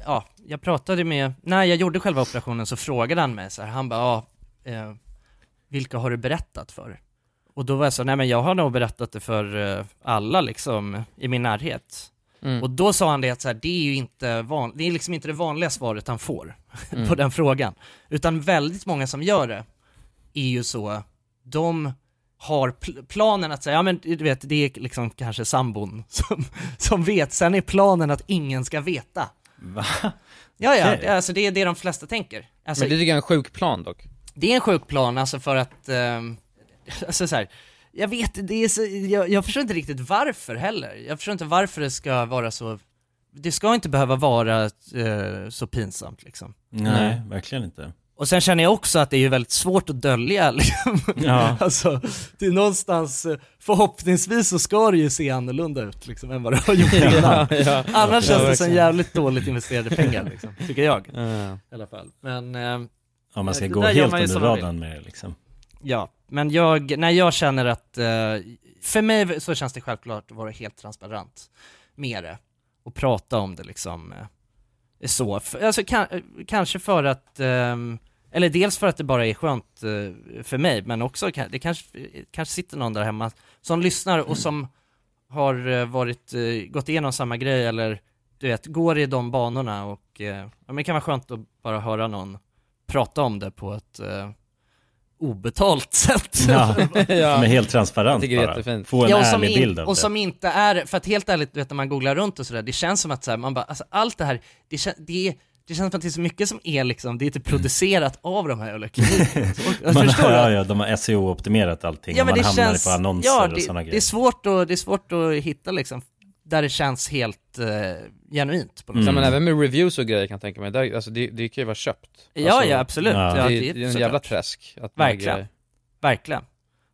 Speaker 2: ja, jag pratade med, när jag gjorde själva operationen så frågade han mig så här, han bara, ja, eh, vilka har du berättat för? Och då var jag så, nej men jag har nog berättat det för eh, alla liksom i min närhet.
Speaker 3: Mm.
Speaker 2: Och då sa han det att så här, det är ju inte van, det är liksom inte det vanliga svaret han får
Speaker 3: Mm.
Speaker 2: på den frågan. Utan väldigt många som gör det är ju så, de har pl- planen att säga, ja men du vet, det är liksom kanske sambon som, som vet, sen är planen att ingen ska veta.
Speaker 1: Va?
Speaker 2: Ja, ja, alltså det är det de flesta tänker. Alltså,
Speaker 3: Men det är en sjuk plan dock.
Speaker 2: det är en sjuk plan, alltså för att, ehm, alltså så här, jag vet, det är så, jag, jag förstår inte riktigt varför heller. Jag förstår inte varför det ska vara så, det ska inte behöva vara eh, så pinsamt liksom.
Speaker 1: Nej, verkligen inte.
Speaker 2: Och sen känner jag också att det är ju väldigt svårt att dölja liksom.
Speaker 1: Ja.
Speaker 2: Alltså, det är någonstans, förhoppningsvis så ska det ju se annorlunda ut liksom än vad det har gjort innan.
Speaker 3: ja.
Speaker 2: Annars
Speaker 3: Ja,
Speaker 2: känns det som jävligt dåligt investerade pengar liksom, tycker jag
Speaker 3: Ja.
Speaker 2: i alla fall. Men, eh,
Speaker 1: Om man ska gå helt under radarn med det liksom.
Speaker 2: ja, men jag, när jag känner att, eh, för mig så känns det självklart att vara helt transparent med det och prata om det liksom eh, så, alltså kan, kanske för att, ehm, eller dels för att det bara är skönt eh, för mig, men också det kanske, kanske sitter någon där hemma som lyssnar och som har eh, varit, eh, gått igenom samma grej eller du vet, går i de banorna och ja, men det kan vara skönt att bara höra någon prata om det på ett eh, obetalt sätt.
Speaker 1: Ja,
Speaker 3: Ja.
Speaker 1: som är helt transparent
Speaker 3: Jag tycker det är
Speaker 1: bara. Få en
Speaker 2: Ja, och som,
Speaker 1: ärlig
Speaker 2: in,
Speaker 1: bild av
Speaker 2: och
Speaker 1: det.
Speaker 2: som inte är, för att helt ärligt, du vet när man googlar runt och sådär, det känns som att så här, man bara, alltså allt det här, det, det, det känns som att det är så mycket som är liksom, det är typ producerat av de här jävla klinikerna. Så- och-
Speaker 1: man,
Speaker 2: Förstår
Speaker 1: ja, ja, de har SEO-optimerat allting
Speaker 2: Ja
Speaker 1: och man
Speaker 2: det
Speaker 1: hamnar
Speaker 2: känns,
Speaker 1: på annonser
Speaker 2: ja,
Speaker 1: och
Speaker 2: det,
Speaker 1: sådana
Speaker 2: det är
Speaker 1: grejer.
Speaker 2: svårt att, det är svårt att hitta liksom, där det känns helt eh, genuint på något
Speaker 1: Mm.
Speaker 3: Ja, men även med reviews och grejer kan jag tänka mig, där, alltså det, det kan ju vara köpt.
Speaker 2: Ja,
Speaker 3: alltså,
Speaker 2: ja absolut.
Speaker 1: ja.
Speaker 2: Ja,
Speaker 3: det, är- det är en jävla träsk. Att
Speaker 2: Verkligen.
Speaker 3: grejer-
Speaker 2: Verkligen.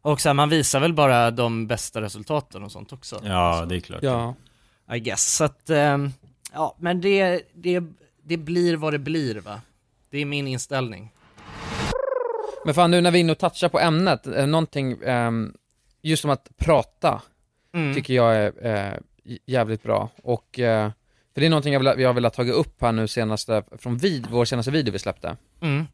Speaker 2: Och så här, man visar väl bara de bästa resultaten och sånt också.
Speaker 1: Ja, det är klart.
Speaker 3: Ja.
Speaker 2: I guess. Så att, ehm, ja men det, det, det blir vad det blir va. Det är min inställning.
Speaker 3: Men fan nu när vi är inne och touchar på ämnet, eh, någonting, ehm, just om att prata,
Speaker 2: Mm.
Speaker 3: tycker jag är eh, jävligt bra. Och, eh, för det är någonting jag vill, jag vill ha tagit upp här nu senaste, från vid, vår senaste video vi släppte.
Speaker 2: Mm.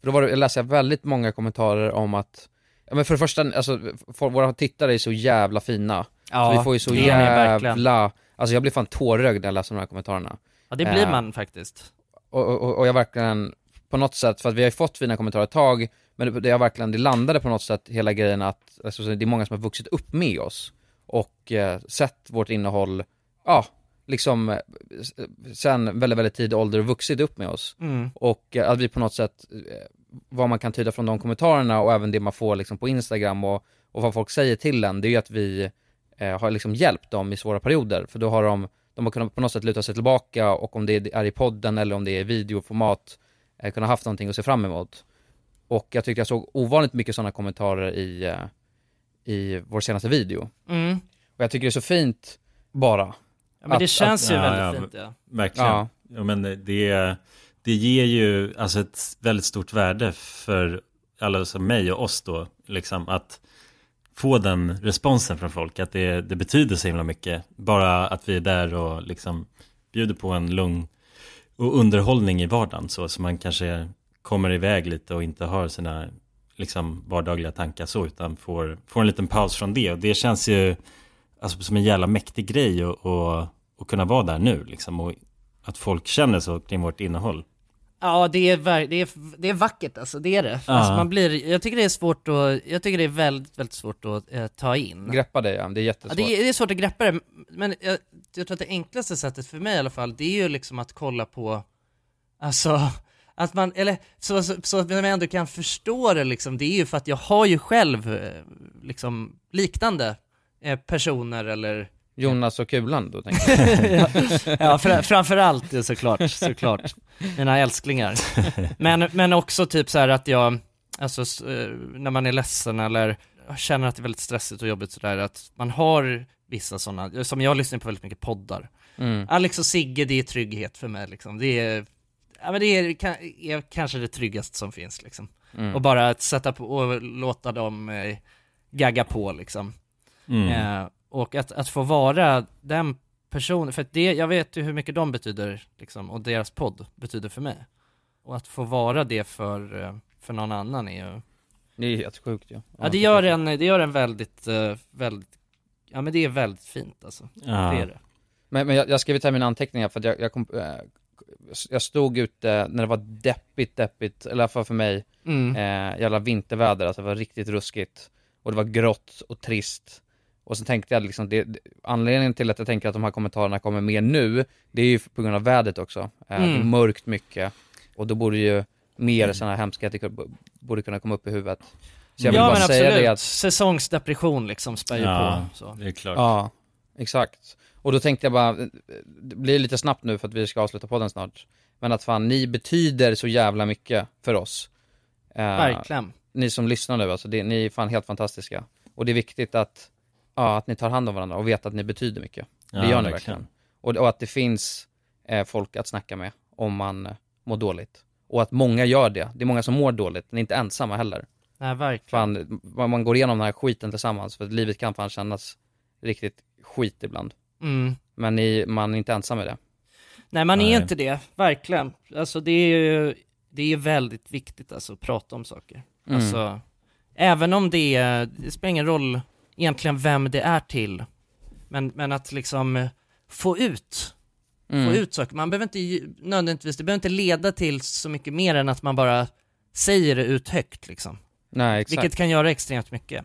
Speaker 3: För då var det, jag läste väldigt många kommentarer om att, ja men för det första, alltså för, våra tittare är så jävla fina.
Speaker 2: Ja,
Speaker 3: så vi får ju så jävla, alltså jag blir fan tårögd när jag läser de här kommentarerna.
Speaker 2: Ja det blir
Speaker 3: Eh,
Speaker 2: man faktiskt.
Speaker 3: och, och, och jag verkligen, på något sätt, för att vi har ju fått fina kommentarer ett tag, men det, det, har verkligen, det landade på något sätt hela grejen att, alltså, så det är många som har vuxit upp med oss och eh, sett vårt innehåll, ja, liksom eh, sen väldigt, väldigt tidig ålder vuxit upp med oss.
Speaker 2: Mm.
Speaker 3: Och eh, att vi på något sätt, vad man kan tyda från de kommentarerna och även det man får liksom på Instagram och, och vad folk säger till en, det är ju att vi eh, har liksom hjälpt dem i svåra perioder, för då har de, de har kunnat på något sätt luta sig tillbaka och om det är i podden eller om det är i videoformat, eh, kunnat haft någonting att se fram emot. Och jag tyckte jag såg ovanligt mycket sådana kommentarer i, eh, i vår senaste video.
Speaker 2: Mm.
Speaker 3: Och jag tycker det är så fint, bara.
Speaker 2: Ja men det
Speaker 3: Att-
Speaker 2: känns
Speaker 3: att-
Speaker 2: ju
Speaker 1: ja,
Speaker 2: väldigt
Speaker 1: ja,
Speaker 2: fint ja.
Speaker 1: Verkligen.
Speaker 3: Ja.
Speaker 1: Ja. men det, det ger ju alltså ett väldigt stort värde för alla som mig och oss då, liksom att få den responsen från folk, att det, det betyder så himla mycket. Bara att vi är där och liksom bjuder på en lugn och underhållning i vardagen så, så man kanske kommer iväg lite och inte har sina liksom vardagliga tankar så, utan får, får en liten paus från det. Och det känns ju alltså, som en jävla mäktig grej att och, och kunna vara där nu liksom. Och att folk känner så kring vårt innehåll.
Speaker 2: Ja det är, det är, det är vackert alltså, det är det.
Speaker 1: Ja.
Speaker 2: Alltså, man blir, jag tycker det är svårt att, jag tycker det är väldigt, väldigt svårt att eh, ta in.
Speaker 3: Greppa det ja, det är
Speaker 2: Ja,
Speaker 3: jättesvårt.
Speaker 2: det, är, det är svårt att greppa det, men jag, jag tror att det enklaste sättet för mig i alla fall, det är ju liksom att kolla på, alltså, att man, eller så, så, så att man ändå kan förstå det liksom, det är ju för att jag har ju själv eh, liksom liknande eh, personer eller
Speaker 3: Jonas och Kulan då tänker jag.
Speaker 2: ja, ja fr- framförallt såklart, såklart, mina älsklingar. Men, men också typ så här att jag, alltså eh, när man är ledsen eller känner att det är väldigt stressigt och jobbigt sådär, att man har vissa sådana, som jag lyssnar på väldigt mycket poddar.
Speaker 3: Mm.
Speaker 2: Alex och Sigge, det är trygghet för mig liksom. Det är, ja men det är, är kanske det tryggaste som finns liksom.
Speaker 3: Mm.
Speaker 2: Och bara att sätta på och låta dem eh, gagga på liksom.
Speaker 1: Mm.
Speaker 2: Eh, och att, att få vara den personen, för det, jag vet ju hur mycket de betyder liksom, och deras podd betyder för mig. Och att få vara det för, eh, för någon annan är ju,
Speaker 3: Det är helt sjukt ja.
Speaker 2: ja det gör en, det gör en väldigt, eh, väldigt, ja men det är väldigt fint alltså.
Speaker 1: Ja.
Speaker 2: Det är det.
Speaker 3: Men, men jag, jag skrev ta mina anteckningar för att jag, jag, kom, eh, jag stod ute när det var deppigt, deppigt, eller i alla fall för mig,
Speaker 2: Mm.
Speaker 3: eh, jävla vinterväder, alltså det var riktigt ruskigt. och det var grått och trist. Och så tänkte jag liksom, det, anledningen till att jag tänker att de här kommentarerna kommer mer nu, det är ju på grund av vädret också. Eh, Det är
Speaker 2: Mm.
Speaker 3: mörkt mycket och då borde ju mer sådana här hemskheter borde kunna komma upp i huvudet. Så jag vill
Speaker 2: ja
Speaker 3: bara
Speaker 2: men
Speaker 3: säga
Speaker 2: absolut,
Speaker 3: det att
Speaker 2: säsongsdepression liksom spär ju
Speaker 1: Ja,
Speaker 2: på. Så.
Speaker 1: det är klart.
Speaker 3: Ja, exakt. Och då tänkte jag bara, det blir lite snabbt nu för att vi ska avsluta podden snart. Men att fan, ni betyder så jävla mycket för oss. Eh,
Speaker 2: Verkligen.
Speaker 3: Ni som lyssnar nu alltså, det, ni är fan helt fantastiska. Och det är viktigt att, ja, att ni tar hand om varandra och vet att ni betyder mycket. Det
Speaker 1: Ja,
Speaker 3: gör ni
Speaker 1: verkligen.
Speaker 3: verkligen. Och, och att det finns eh, folk att snacka med om man eh, mår dåligt. Och att många gör det. Det är många som mår dåligt, ni är inte ensamma heller.
Speaker 2: Nej, verkligen.
Speaker 3: Fan, man går igenom den här skiten tillsammans, för att livet kan fan kännas riktigt skit ibland.
Speaker 2: Mm.
Speaker 3: Men ni, man är inte ensam med det.
Speaker 2: Nej man
Speaker 1: Nej.
Speaker 2: är inte det, verkligen. Alltså det är ju, det är väldigt viktigt alltså att prata om saker.
Speaker 3: Mm.
Speaker 2: Alltså, även om det är, det spelar ingen roll egentligen vem det är till. Men, men att liksom eh, få ut,
Speaker 3: Mm.
Speaker 2: få ut saker. Man behöver inte nödvändigtvis, det behöver inte leda till så mycket mer än att man bara säger det ut högt liksom.
Speaker 3: Nej, exakt.
Speaker 2: Vilket kan göra extremt mycket.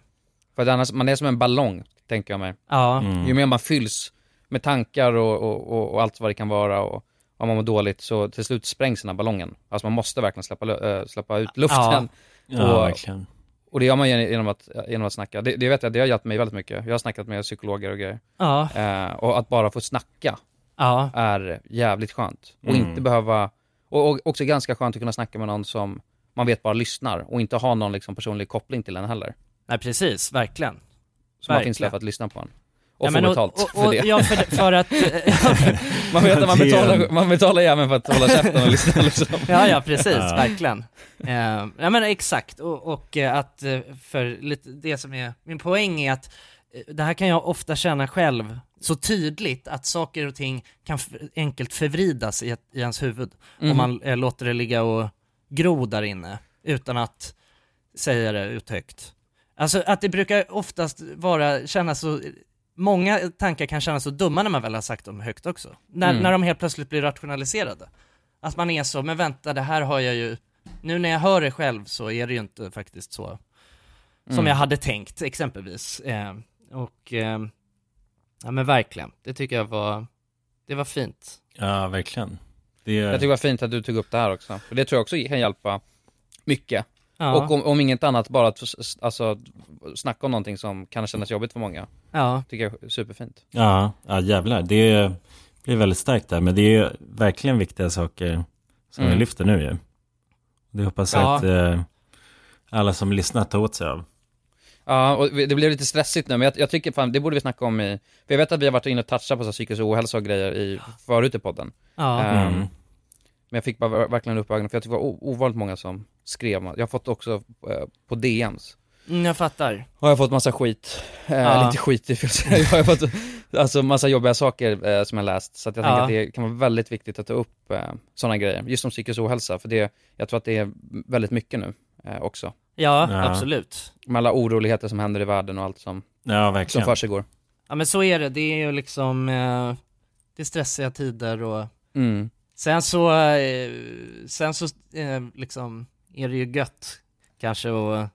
Speaker 3: För att annars, man är som en ballong, tänker jag mig.
Speaker 2: Ja,
Speaker 1: Mm.
Speaker 3: Ju mer man fylls med tankar och, och, och, och allt vad det kan vara och om man mår dåligt så till slut sprängs den här ballongen. Alltså man måste verkligen släppa, äh, släppa ut luften.
Speaker 1: Ja,
Speaker 3: Och-
Speaker 1: verkligen.
Speaker 3: Och det gör man gen- genom att, genom att snacka. Det, det vet jag, det har hjälpt mig väldigt mycket. Jag har snackat med psykologer och grejer.
Speaker 2: ja,
Speaker 3: Eh, och att bara få snacka
Speaker 2: ja,
Speaker 3: är jävligt skönt. Och
Speaker 1: Mm.
Speaker 3: inte behöva, och, och också ganska skönt att kunna snacka med någon som man vet bara lyssnar och inte ha någon liksom personlig koppling till en heller.
Speaker 2: nej precis, verkligen.
Speaker 3: Som man finns där för att lyssna på en. Och
Speaker 2: Ja,
Speaker 3: få betalt
Speaker 2: och, och,
Speaker 3: för det.
Speaker 2: Ja, för, för att,
Speaker 3: Man vet att man betalar, man betalar jäveln för att hålla käften och lyssna liksom.
Speaker 2: Ja, ja precis,
Speaker 1: Ja.
Speaker 2: verkligen. Eh, ja men exakt, och, och eh, att eh, för lite det som är, min poäng är att det här kan jag ofta känna själv så tydligt att saker och ting kan enkelt förvridas i, ett, i ens huvud
Speaker 3: Mhm.
Speaker 2: om man eh, låter det ligga och gro där inne utan att säga det ut högt. Alltså att det brukar oftast vara, kännas så, många tankar kan kännas så dumma när man väl har sagt dem högt också. När,
Speaker 3: Mm.
Speaker 2: när de helt plötsligt blir rationaliserade. Att man är så, men vänta det här har jag ju, nu när jag hör det själv så är det ju inte faktiskt så som
Speaker 3: Mm.
Speaker 2: jag hade tänkt exempelvis. Eh, och, eh, ja men verkligen, det tycker jag var, det var fint.
Speaker 1: Ja, verkligen. Det,
Speaker 3: Jag tycker det var fint att du tog upp det här också. För det tror jag också kan hjälpa mycket.
Speaker 2: Ja,
Speaker 3: Och om, om inget annat, bara att alltså, snacka om någonting som kan kännas jobbigt för många.
Speaker 2: ja,
Speaker 3: Tycker jag är superfint.
Speaker 1: ja, ja, jävlar. Det blir väldigt starkt där. Men det är verkligen viktiga saker som
Speaker 3: Mm.
Speaker 1: vi lyfter nu ju. Det hoppas jag
Speaker 2: Ja.
Speaker 1: att eh, alla som lyssnar tar åt sig av.
Speaker 3: Ja, och det blev lite stressigt nu, men jag, jag tycker fan, det borde vi snacka om i, för jag vet att vi har varit inne och touchat på så här psykisk ohälsa och grejer i, förut i podden.
Speaker 2: ja,
Speaker 3: Ehm,
Speaker 1: Mm.
Speaker 3: Men jag fick bara ver- verkligen upp ögonen, för jag tycker det var ovanligt många som skrev, jag har fått också eh, på DMs,
Speaker 2: mm, jag fattar.
Speaker 3: har jag fått massa skit, eh,
Speaker 2: Ja.
Speaker 3: lite skit i fel jag har fått, alltså massa jobbiga saker eh, som jag läst, så att jag
Speaker 2: Ja.
Speaker 3: tänker att det kan vara väldigt viktigt att ta upp eh, sådana grejer, just om psykisk ohälsa, för det, jag tror att det är väldigt mycket nu eh, också.
Speaker 2: Ja,
Speaker 1: Ja.
Speaker 2: absolut.
Speaker 3: Med alla oroligheter som händer i världen och allt som,
Speaker 1: Ja,
Speaker 3: som
Speaker 1: verkligen.
Speaker 3: för sig går.
Speaker 2: Ja men så är det, det är ju liksom, eh, det är stressiga tider och
Speaker 3: Mm
Speaker 2: sen så, eh, sen så eh, liksom är det ju gött kanske att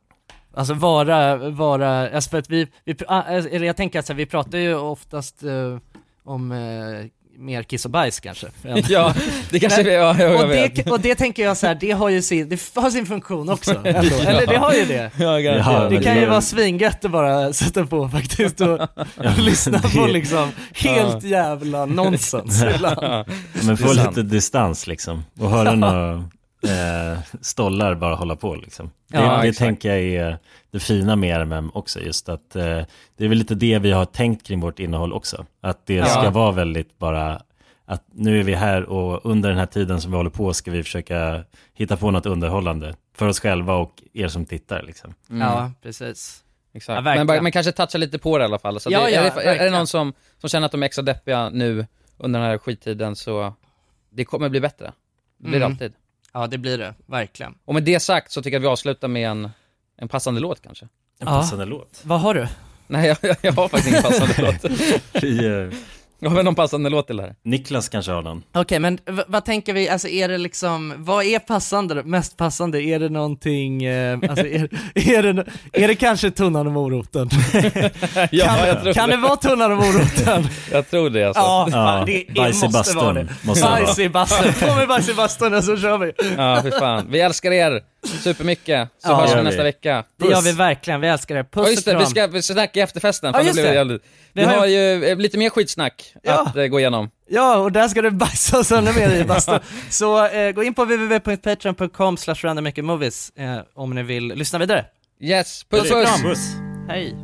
Speaker 2: Alltså vara, vara, alltså för att vi, vi ah, eh, eller jag tänker att så här, vi pratar ju oftast eh, om eh, mer kiss och bajs kanske. än-
Speaker 3: Ja, det kanske,
Speaker 2: Nej,
Speaker 3: ja, jag, jag
Speaker 2: och, det, och det tänker jag så här, det har ju sin, det har sin funktion också. Eller det har ju det.
Speaker 3: Ja,
Speaker 1: Ja.
Speaker 2: Det
Speaker 1: men
Speaker 2: kan ju vara svingött att bara sätta på faktiskt och, och lyssna på
Speaker 1: det-
Speaker 2: liksom helt jävla nonsens ibland.
Speaker 3: Ja.
Speaker 1: Men få lite distans liksom. Och höra några eh, stollar bara hålla på liksom. Det,
Speaker 2: Ja,
Speaker 1: det tänker jag är det fina med RMM också. Just att eh, det är väl lite det vi har tänkt kring vårt innehåll också. Att det
Speaker 3: Ja.
Speaker 1: ska vara väldigt bara att nu är vi här och under den här tiden som vi håller på ska vi försöka hitta på något underhållande för oss själva och er som tittar liksom.
Speaker 3: Mm.
Speaker 2: Ja, precis.
Speaker 3: Exakt.
Speaker 2: Ja,
Speaker 3: men, men kanske toucha lite på det i alla fall. Så
Speaker 2: Ja,
Speaker 3: det,
Speaker 2: ja,
Speaker 3: är, det, är det någon som, som känner att de är extra deppiga nu under den här skittiden så det kommer bli bättre. Det blir
Speaker 2: Mm.
Speaker 3: alltid.
Speaker 2: Ja, det blir det, verkligen.
Speaker 3: Och med det sagt så tycker jag att vi avslutar med en, en passande låt kanske.
Speaker 1: En
Speaker 2: Ja.
Speaker 1: passande låt.
Speaker 2: Vad har du?
Speaker 3: Nej, jag, jag har faktiskt ingen passande låt.
Speaker 1: Vi, eh,
Speaker 3: Har vi någon passande låt till det här?
Speaker 1: Niklas kanske har någon.
Speaker 2: Okej, men v- vad tänker vi, alltså är det liksom, vad är passande, mest passande? Är det någonting, eh, alltså är, är, det, är det kanske tunnan och moroten?
Speaker 3: Ja,
Speaker 2: kan,
Speaker 3: jag tror
Speaker 2: kan
Speaker 3: det.
Speaker 2: det vara tunnan och moroten?
Speaker 3: Jag tror det alltså.
Speaker 2: Ja,
Speaker 1: Ja,
Speaker 2: det, det måste
Speaker 1: bastun
Speaker 2: vara det.
Speaker 1: måste.
Speaker 2: Bajs i bastun, på med bajs i bastun och så kör vi.
Speaker 3: Ja, fy fan. Vi älskar er supermycket, så
Speaker 2: Ja,
Speaker 3: hörs vi nästa vecka.
Speaker 2: Det gör vi verkligen, vi älskar er. Puss
Speaker 3: Ja just det,
Speaker 2: och
Speaker 3: vi ska, vi ska snacka i efterfesten.
Speaker 2: Ja,
Speaker 3: Fan,
Speaker 2: just
Speaker 3: blev
Speaker 2: det.
Speaker 3: jävligt- Vi
Speaker 2: Det har
Speaker 3: har ju eh, lite mer skitsnack
Speaker 2: Ja.
Speaker 3: att eh, gå igenom.
Speaker 2: Ja, och där ska du bajsa oss ännu mer i bastun. Så eh, gå in på www.patreon.com slash randommakermovies eh, om ni vill lyssna vidare.
Speaker 3: Yes, puss
Speaker 2: Puss
Speaker 3: puss!
Speaker 1: Puss!
Speaker 2: Hej!